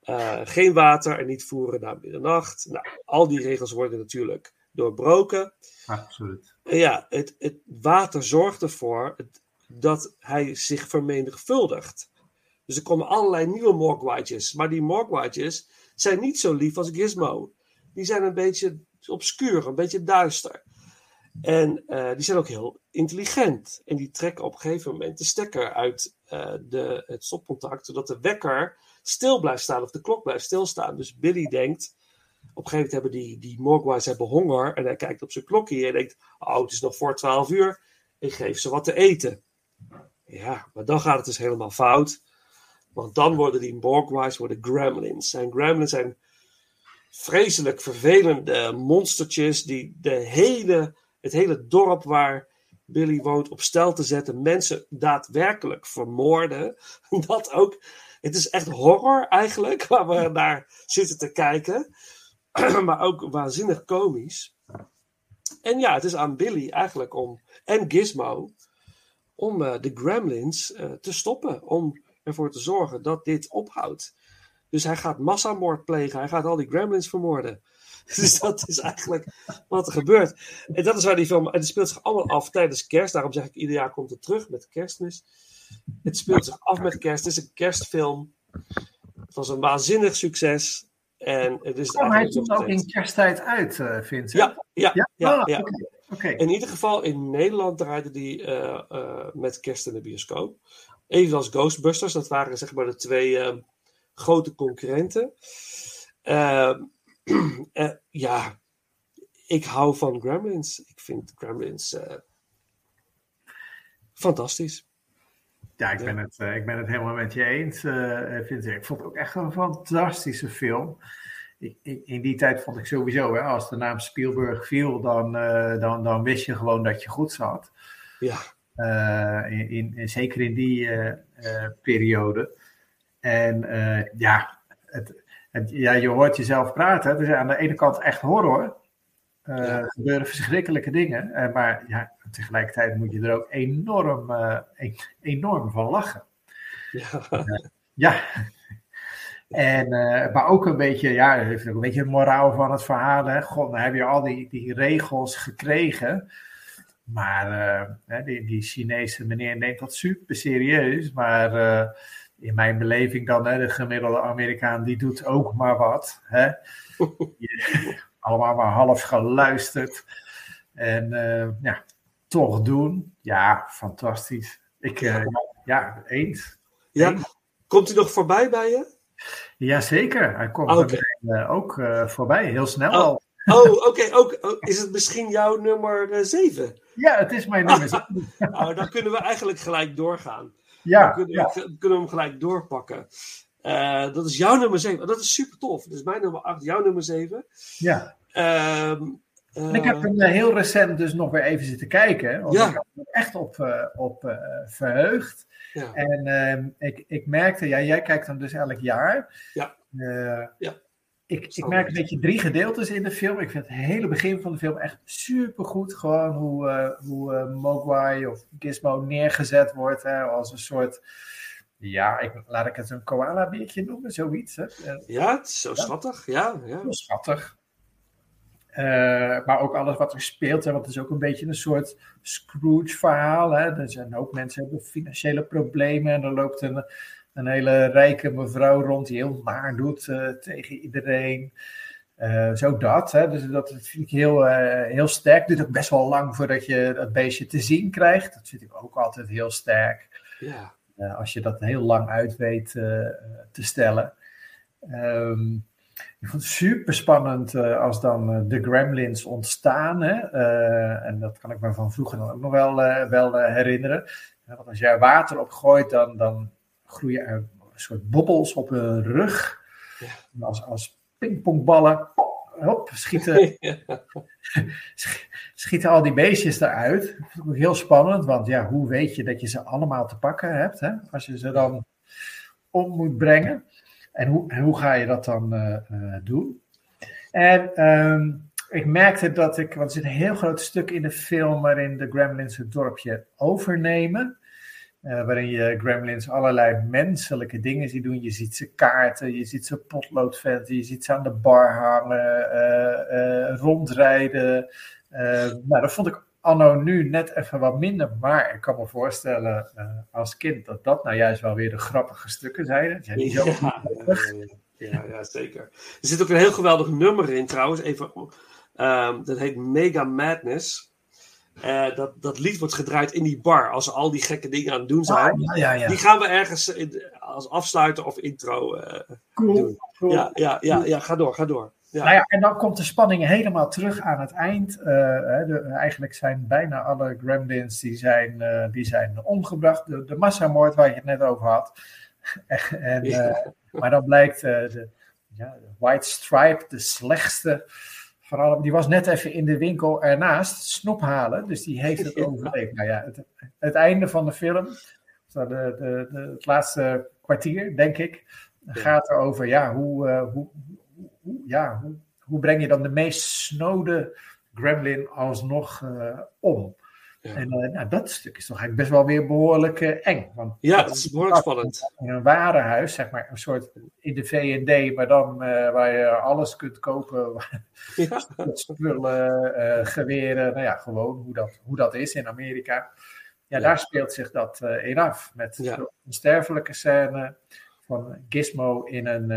eh, geen water en niet voeren na middernacht. Nou, al die regels worden natuurlijk doorbroken.
Absoluut.
En ja, het, het water zorgt ervoor dat hij zich vermenigvuldigt. Dus er komen allerlei nieuwe mogwai'tjes. Maar die mogwai'tjes zijn niet zo lief als Gizmo. Die zijn een beetje obscuur, een beetje duister. En eh, die zijn ook heel intelligent. En die trekken op een gegeven moment de stekker uit eh, de, het stopcontact, zodat de wekker stil blijft staan of de klok blijft stilstaan. Dus Billy denkt, op een gegeven moment hebben die, die Mogwais hebben honger en hij kijkt op zijn klokje en denkt, oh het is nog voor 12 uur, ik geef ze wat te eten. Ja, maar dan gaat het dus helemaal fout. Want dan worden die Mogwais worden gremlins. En gremlins zijn vreselijk vervelende monstertjes die de hele, het hele dorp waar Billy woont op stel te zetten, mensen daadwerkelijk vermoorden. Dat ook. Het is echt horror eigenlijk, waar we naar zitten te kijken. maar ook waanzinnig komisch. En ja, het is aan Billy eigenlijk om, en Gizmo, om eh, de gremlins eh, te stoppen. Om ervoor te zorgen dat dit ophoudt. Dus hij gaat massamoord plegen. Hij gaat al die gremlins vermoorden. Dus dat is eigenlijk wat er gebeurt. En dat is waar die film. En het speelt zich allemaal af tijdens kerst. Daarom zeg ik, ieder jaar komt het terug met kerstmis. Het speelt zich af met kerst. Het is een kerstfilm. Het was een waanzinnig succes. En het is
Kwam hij
eigenlijk
toen ook in kersttijd uit, eh Vincent?
Ja, ja, ja.
Ja?
ja,
Ah.
In ieder geval in Nederland draaide die eh, eh, met kerst in de bioscoop. Evenals Ghostbusters, dat waren zeg maar de twee eh, grote concurrenten. Eh, Eh, ja, ik hou van Gremlins. Ik vind Gremlins eh, fantastisch.
Ja, ik ben, het, eh, ik ben het helemaal met je eens. eh, eh, Vincent. ik vond het ook echt een fantastische film. Ik, ik- in die tijd vond ik sowieso, hè, als de naam Spielberg viel, dan, dan, dan wist je gewoon dat je goed zat.
Ja,
in, in, in- zeker in die eh, eh, periode. En eh, ja, het, het, ja, je hoort jezelf praten. Is aan de ene kant echt horror. Eh, Er gebeuren verschrikkelijke dingen. eh, maar ja, tegelijkertijd moet je er ook enorm, eh, e- enorm van lachen.
ja.
Ja. En, eh, maar ook een beetje, ja, heeft ook een beetje het moraal van het verhaal. Hè. God, dan heb je al die, die regels gekregen. Maar eh, die, die Chinese meneer neemt dat super serieus. Maar eh, in mijn beleving dan, hè, de gemiddelde Amerikaan, die doet ook maar wat. Hè. Allemaal maar half geluisterd. En eh, ja, toch doen. Ja, fantastisch. Ik, ja, eens.
ja. Komt hij nog voorbij bij je?
Jazeker, hij komt er meteen, eh, ook voorbij, heel snel
Oh.
al.
Oh, oké. ook oh, is het misschien jouw nummer 7?
Ja, het is mijn nummer. zeven.
Nou, dan kunnen we eigenlijk gelijk doorgaan. Dan
Ja,
kunnen,
ja,
we, kunnen we hem gelijk doorpakken. Eh, dat is jouw nummer 7. Dat is super tof. Dat is mijn nummer 8, jouw nummer 7.
ja.
Ehm,
En ik heb
eh,
hem eh, heel recent dus nog weer even zitten kijken. Want
Ja.
ik had me echt op, op verheugd.
ja.
En ehm, ik, ik merkte, ja, jij kijkt hem dus elk jaar.
Ja. Ja.
Ik, ik merk een beetje drie gedeeltes in de film. Ik vind het hele begin van de film echt supergoed. Gewoon hoe, eh, hoe eh, Mogwai of Gizmo neergezet wordt hè, als een soort... Ja, ik, laat ik het een koala-beertje noemen, zoiets. Hè. Eh,
ja, het is zo schattig. Ja, ja.
heel schattig. Maar ook alles wat er speelt, hè, want het is ook een beetje een soort Scrooge-verhaal. Er zijn ook mensen die hebben financiële problemen en er loopt een, een hele rijke mevrouw rond die heel naar doet eh, tegen iedereen. Eh, zo dat, hè. Dus dat vind ik heel, eh, heel sterk. Het duurt ook best wel lang voordat je dat beestje te zien krijgt. Dat vind ik ook altijd heel sterk.
ja.
Als je dat heel lang uit weet te stellen. Ehm, ik vond het super spannend als dan de gremlins ontstaan. Hè? En dat kan ik me van vroeger dan ook nog wel, wel herinneren. Want als er water op gooit, dan, dan groeien er een soort bobbels op hun rug.
Ja.
Als, als pingpongballen. Hop, schieten, sch- schieten al die beestjes eruit. Dat ook heel spannend, want ja, hoe weet je dat je ze allemaal te pakken hebt, hè? als je ze dan om moet brengen? En hoe, en hoe ga je dat dan eh, eh, doen? En ehm, ik merkte dat ik, want er zit een heel groot stuk in de film waarin de Gremlins het dorpje overnemen. Eh, waarin je Gremlins allerlei menselijke dingen ziet doen. Je ziet ze kaarten, je ziet ze potloodventen, je ziet ze aan de bar hangen, eh, eh, rondrijden. Nou, dat vond ik anno nu net even wat minder. Maar ik kan me voorstellen als kind dat dat nou juist wel weer de grappige stukken zijn. Dat niet zo
Ja, ja, ja, ja, zeker. Er zit ook een heel geweldig nummer in trouwens. Even, ehm, dat heet Mega Madness. Eh, dat, dat lied wordt gedraaid in die bar als ze al die gekke dingen aan het doen zijn.
Ah, ja, ja, ja.
Die gaan we ergens in- als afsluiter of intro. eh,
Cool.
doen.
cool.
ja, ja, ja, ja, ga door, ga door. Ja.
Nou ja, en dan komt de spanning helemaal terug aan het eind. Eh, de, eigenlijk zijn bijna alle gremlins die zijn, eh, die zijn omgebracht. De, de massamoord waar je het net over had. en, eh, maar dan blijkt eh, de, ja, de White Stripe de slechtste van allemaal. Die was net even in de winkel ernaast snop halen. Dus die heeft het overleefd. Nou ja, het, het einde van de film, de, de, de, het laatste kwartier, denk ik, gaat erover ja, hoe, eh, hoe, hoe, ja, hoe, hoe breng je dan de meest snode gremlin alsnog eh, om?
Ja.
En eh, nou, dat stuk is toch eigenlijk best wel weer behoorlijk eh, eng. Want
Ja, dat is behoorlijk spannend.
in een warenhuis, zeg maar, een soort in de V&D, maar dan eh, waar je alles kunt kopen,
Ja.
spullen, geweren, nou ja, gewoon hoe dat, hoe dat is in Amerika. Ja,
Ja.
daar speelt zich dat in af. Met
Ja.
de onsterfelijke scène van Gizmo in een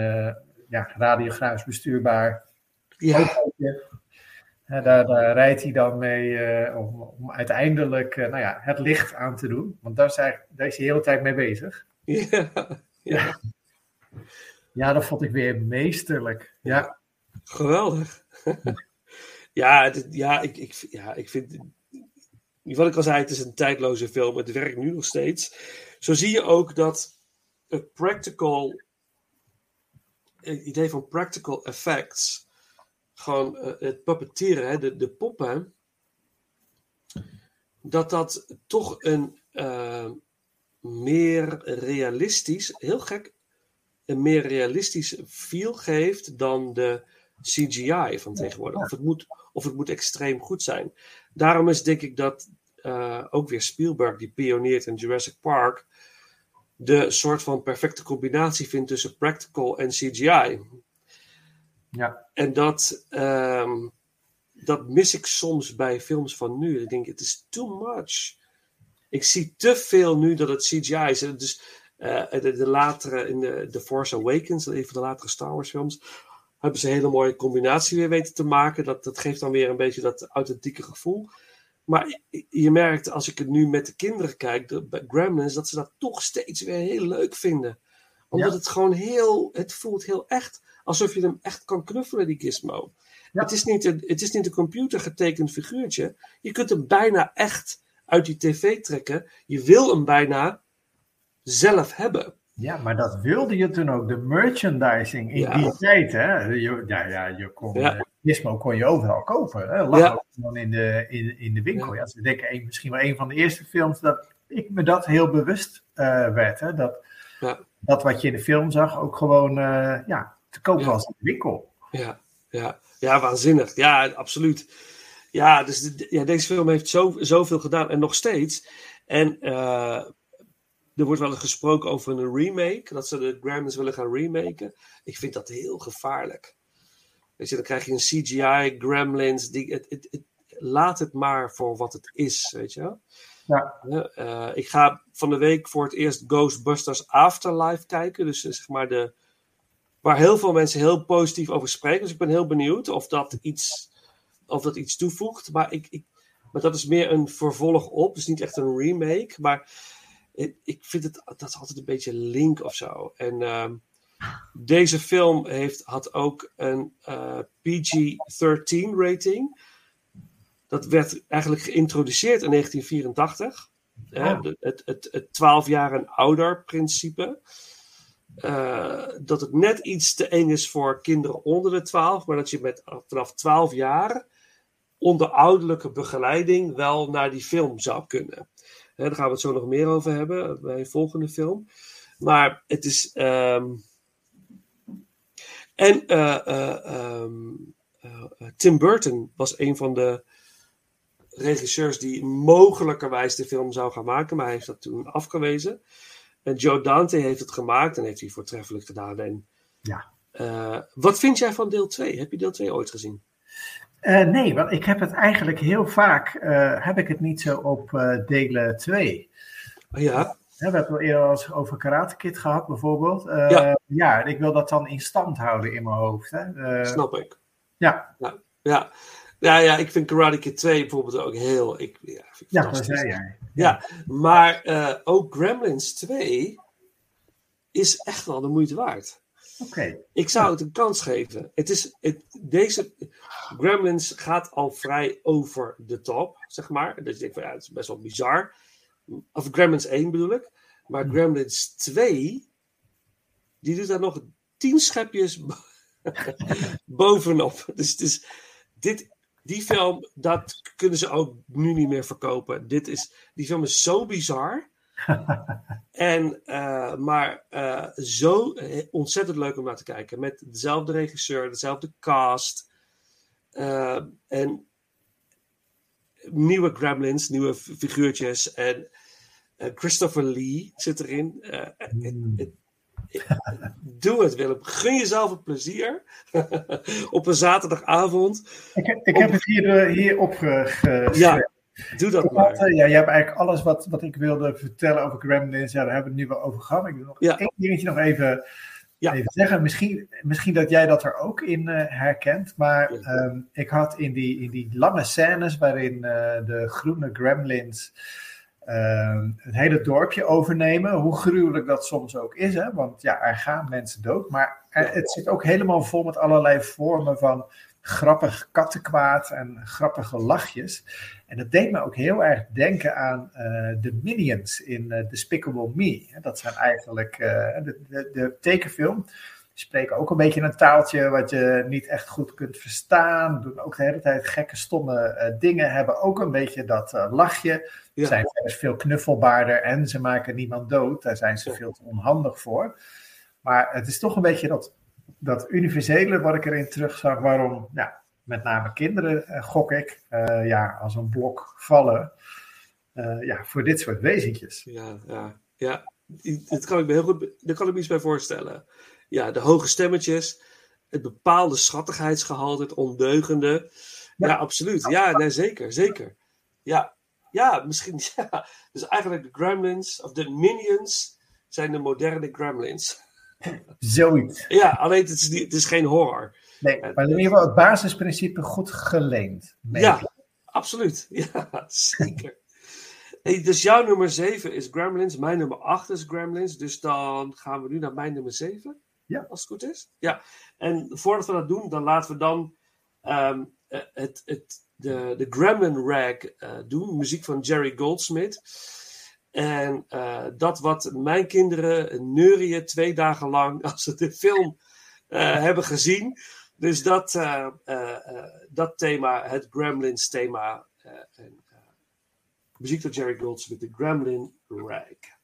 ja, radiograafs bestuurbaar
Ja,
autootje. Daar, daar rijdt hij dan mee eh, om, om uiteindelijk eh, nou ja, het licht aan te doen. Want daar is, hij, daar is hij de hele tijd mee bezig.
ja, ja.
Ja, dat vond ik weer meesterlijk. Ja,
Geweldig. ja, het- ja, ik, ik, ja, ik vind. Wat ik al zei, het is een tijdloze film. Het werkt nu nog steeds. Zo zie je ook dat het practical. Het idee van practical effects. Gewoon eh, het puppeteren, hè, de, de poppen. Dat dat toch een eh, meer realistisch, heel gek, een meer realistisch feel geeft dan de CGI van tegenwoordig. Of het moet, of het moet extreem goed zijn. Daarom is denk ik dat eh, ook weer Spielberg, die pioneert in Jurassic Park, de soort van perfecte combinatie vindt tussen practical en CGI.
Ja.
En dat, ehm, dat mis ik soms bij films van nu. Ik denk, het is too much. Ik zie te veel nu dat het CGI is. En Dus de, de latere, in de The Force Awakens, een van de latere Star Wars films, hebben ze een hele mooie combinatie weer weten te maken. Dat, dat geeft dan weer een beetje dat authentieke gevoel. Maar je- je merkt, als ik het nu met de kinderen kijk, de, bij Gremlins, dat ze dat toch steeds weer heel leuk vinden. Omdat
Ja.
het gewoon heel, het voelt heel echt. Alsof je hem echt kan knuffelen, die gizmo.
Ja.
Het, is niet een, het is niet een computer getekend figuurtje. Je kunt hem bijna echt uit die tv trekken. Je wil hem bijna zelf hebben.
Ja, maar dat wilde je toen ook. De merchandising in
Ja.
die tijd, hè? Je, ja, ja, je kon,
Ja.
eh, Gizmo kon je overal kopen. Hè? Lag
Ja.
ook gewoon in de, in, in de winkel.
Ja.
Ze denken misschien wel een van de eerste films dat ik me dat heel bewust eh, werd. Hè? Dat, dat wat je in de film zag ook gewoon eh, ja, te koop
Ja.
was in de winkel.
Ja, ja, ja, waanzinnig. Ja, absoluut. Ja, dus de- ja, deze film heeft zo, zoveel gedaan en nog steeds. En eh, er wordt wel eens gesproken over een remake, dat ze de Gremlins willen gaan remaken. Ik vind dat heel gevaarlijk. Weet je, dan krijg je een CGI Gremlins. Die, het, het, het- laat het maar voor wat het is, weet je wel.
Ja.
eh, ik ga van de week voor het eerst Ghostbusters Afterlife kijken. Dus eh, zeg maar de, waar heel veel mensen heel positief over spreken. Dus ik ben heel benieuwd of dat iets, of dat iets toevoegt. Maar, ik, ik, maar dat is meer een vervolg op. Dus niet echt een remake. Maar ik, ik vind het dat is altijd een beetje link of zo. En ehm, deze film heeft, had ook een eh, PG-13 rating. Dat werd eigenlijk geïntroduceerd in 1984. Hè,
Oh.
het, het, het 12 jaar en ouder principe. Eh, dat het net iets te eng is voor kinderen onder de 12, maar dat je met, vanaf 12 jaar onder ouderlijke begeleiding wel naar die film zou kunnen. Hè, daar gaan we het zo nog meer over hebben bij een volgende film. Maar het is. ehm, en eh, eh, ehm, eh, eh, Tim Burton was een van de regisseurs die mogelijkerwijs de film zou gaan maken, maar hij heeft dat toen afgewezen. En Joe Dante heeft het gemaakt en heeft hij voortreffelijk gedaan. En,
Ja.
eh, wat vind jij van deel 2? Heb je deel 2 ooit gezien?
Eh, nee, want ik heb het eigenlijk heel vaak, eh, heb ik het niet zo op delen 2.
Ja,
we hebben het eerder al eens over Karate Kid gehad, bijvoorbeeld.
Ja.
ja. en ik wil dat dan in stand houden in mijn hoofd. Hè.
Snap ik.
ja,
Ja, ja. Ja, ja, ik vind Karate Kid 2 bijvoorbeeld ook heel. Ik, ja, ik
ja dat zei jij.
Ja, maar eh, ook Gremlins 2 is echt wel de moeite waard.
Oké,
Ik zou het een kans geven. Het is, het, deze Gremlins gaat al vrij over de top, zeg maar. Dus ik denk van ja, het is best wel bizar. Of Gremlins 1 bedoel ik. Maar Gremlins 2, die doet daar nog tien schepjes bo- bovenop. Dus is, dit, die film, dat kunnen ze ook nu niet meer verkopen. Dit is, die film is zo bizar. en, eh, maar eh, zo eh, ontzettend leuk om naar te kijken. Met dezelfde regisseur, dezelfde cast. en nieuwe Gremlins, nieuwe figuurtjes. En Christopher Lee zit erin.
Hmm.
het- het- doe het, Willem. Gun jezelf een plezier. Op een zaterdagavond.
ik, heb- ik heb het hier, eh, hier opgeschreven.
Ja, doe dat maar.
ja, je hebt eigenlijk alles wat, wat ik wilde vertellen over Gremlins. Ja, daar hebben we het nu wel over gehad. Ik wil nog
Ja.
één dingetje nog even,
Ja.
even zeggen. Misschien, misschien dat jij dat er ook in eh, herkent. Maar
Ja.
ehm, ik had in die, in die lange scènes waarin eh, de groene Gremlins het hele dorpje overnemen. Hoe gruwelijk dat soms ook is, hè? want ja, er gaan mensen dood. Maar het zit ook helemaal vol met allerlei vormen van grappig kattenkwaad en grappige lachjes. En dat deed me ook heel erg denken aan eh, de Minions in eh, Despicable Me. Dat zijn eigenlijk eh, de, de, de tekenfilm. Spreken ook een beetje een taaltje wat je niet echt goed kunt verstaan. Doen ook de hele tijd gekke, stomme eh, dingen. Hebben ook een beetje dat eh, lachje.
Ja.
Zijn veel knuffelbaarder en ze maken niemand dood. Daar zijn ze veel te onhandig voor. Maar het is toch een beetje dat, dat universele wat ik erin terugzag. Waarom met name kinderen, eh, gok ik, ja, als een blok vallen. ja, voor dit soort wezentjes.
Ja, ja, ja. Dat kan ik me heel goed, daar kan ik me iets bij voorstellen. Ja, de hoge stemmetjes, het bepaalde schattigheidsgehalte, het ondeugende. Ja,
Ja.
absoluut. Ja, nee, zeker, zeker. Ja, ja, misschien, ja. Dus eigenlijk de Gremlins, of de Minions, zijn de moderne Gremlins.
Zoiets.
Ja, alleen het is, niet, het is geen horror.
Nee, maar in ieder geval het basisprincipe goed geleend.
Ja, absoluut. Ja, zeker. Hey, dus jouw nummer 7 is Gremlins, mijn nummer 8 is Gremlins. Dus dan gaan we nu naar mijn nummer 7.
Ja.
Als het goed is. Ja. En voordat we dat doen, dan laten we dan ehm, eh, het, het, de, de Gremlin Rag eh, doen. Muziek van Jerry Goldsmith. En eh, dat wat mijn kinderen neurien twee dagen lang als ze de film hebben gezien. Dus dat, dat thema, het Gremlins thema. en, muziek van Jerry Goldsmith, de Gremlin Rag.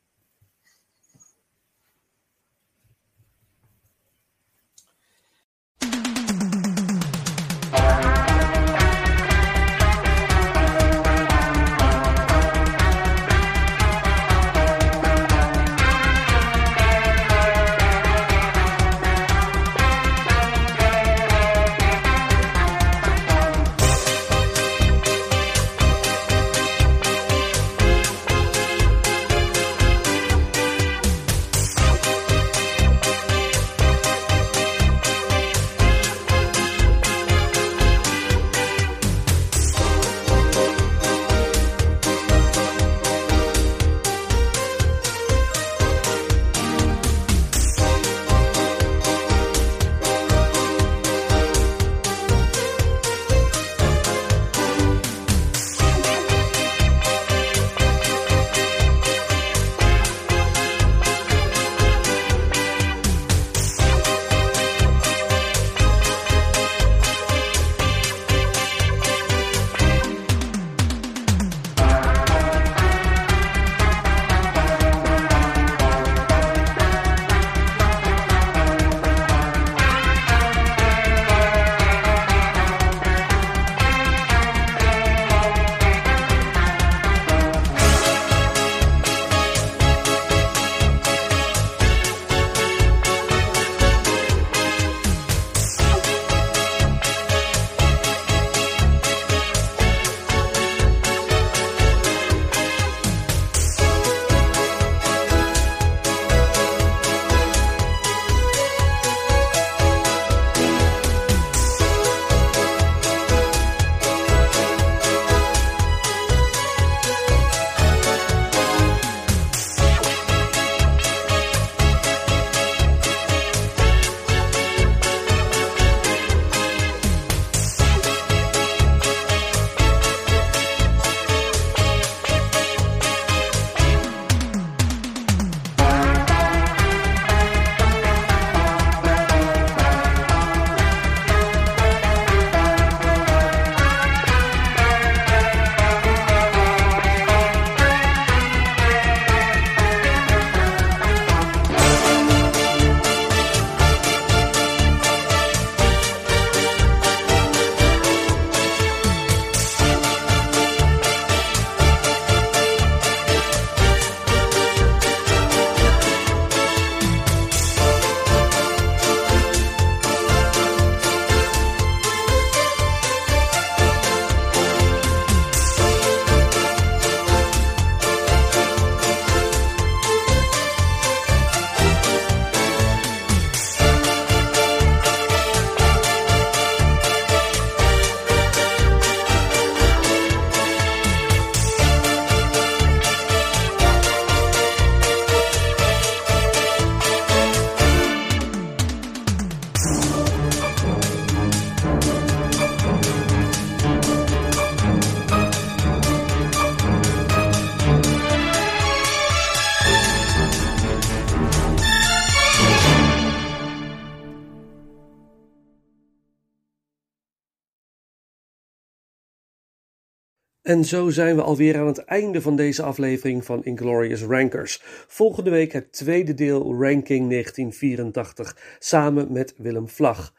En zo zijn we alweer aan het einde van deze aflevering van Inglorious Rankers. Volgende week het tweede deel Ranking 1984 samen met Willem Vlag.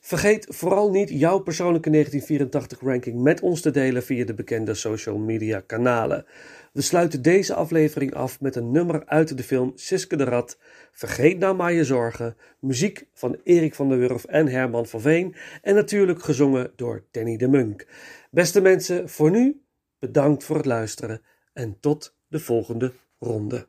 Vergeet vooral niet jouw persoonlijke 1984 ranking met ons te delen via de bekende social media kanalen. We sluiten deze aflevering af met een nummer uit de film Siske de Rat. Vergeet nou maar je zorgen. Muziek van Erik van der Wurf en Herman van Veen. En natuurlijk gezongen door Danny de Munk. Beste mensen, voor nu bedankt voor het luisteren en tot de volgende ronde.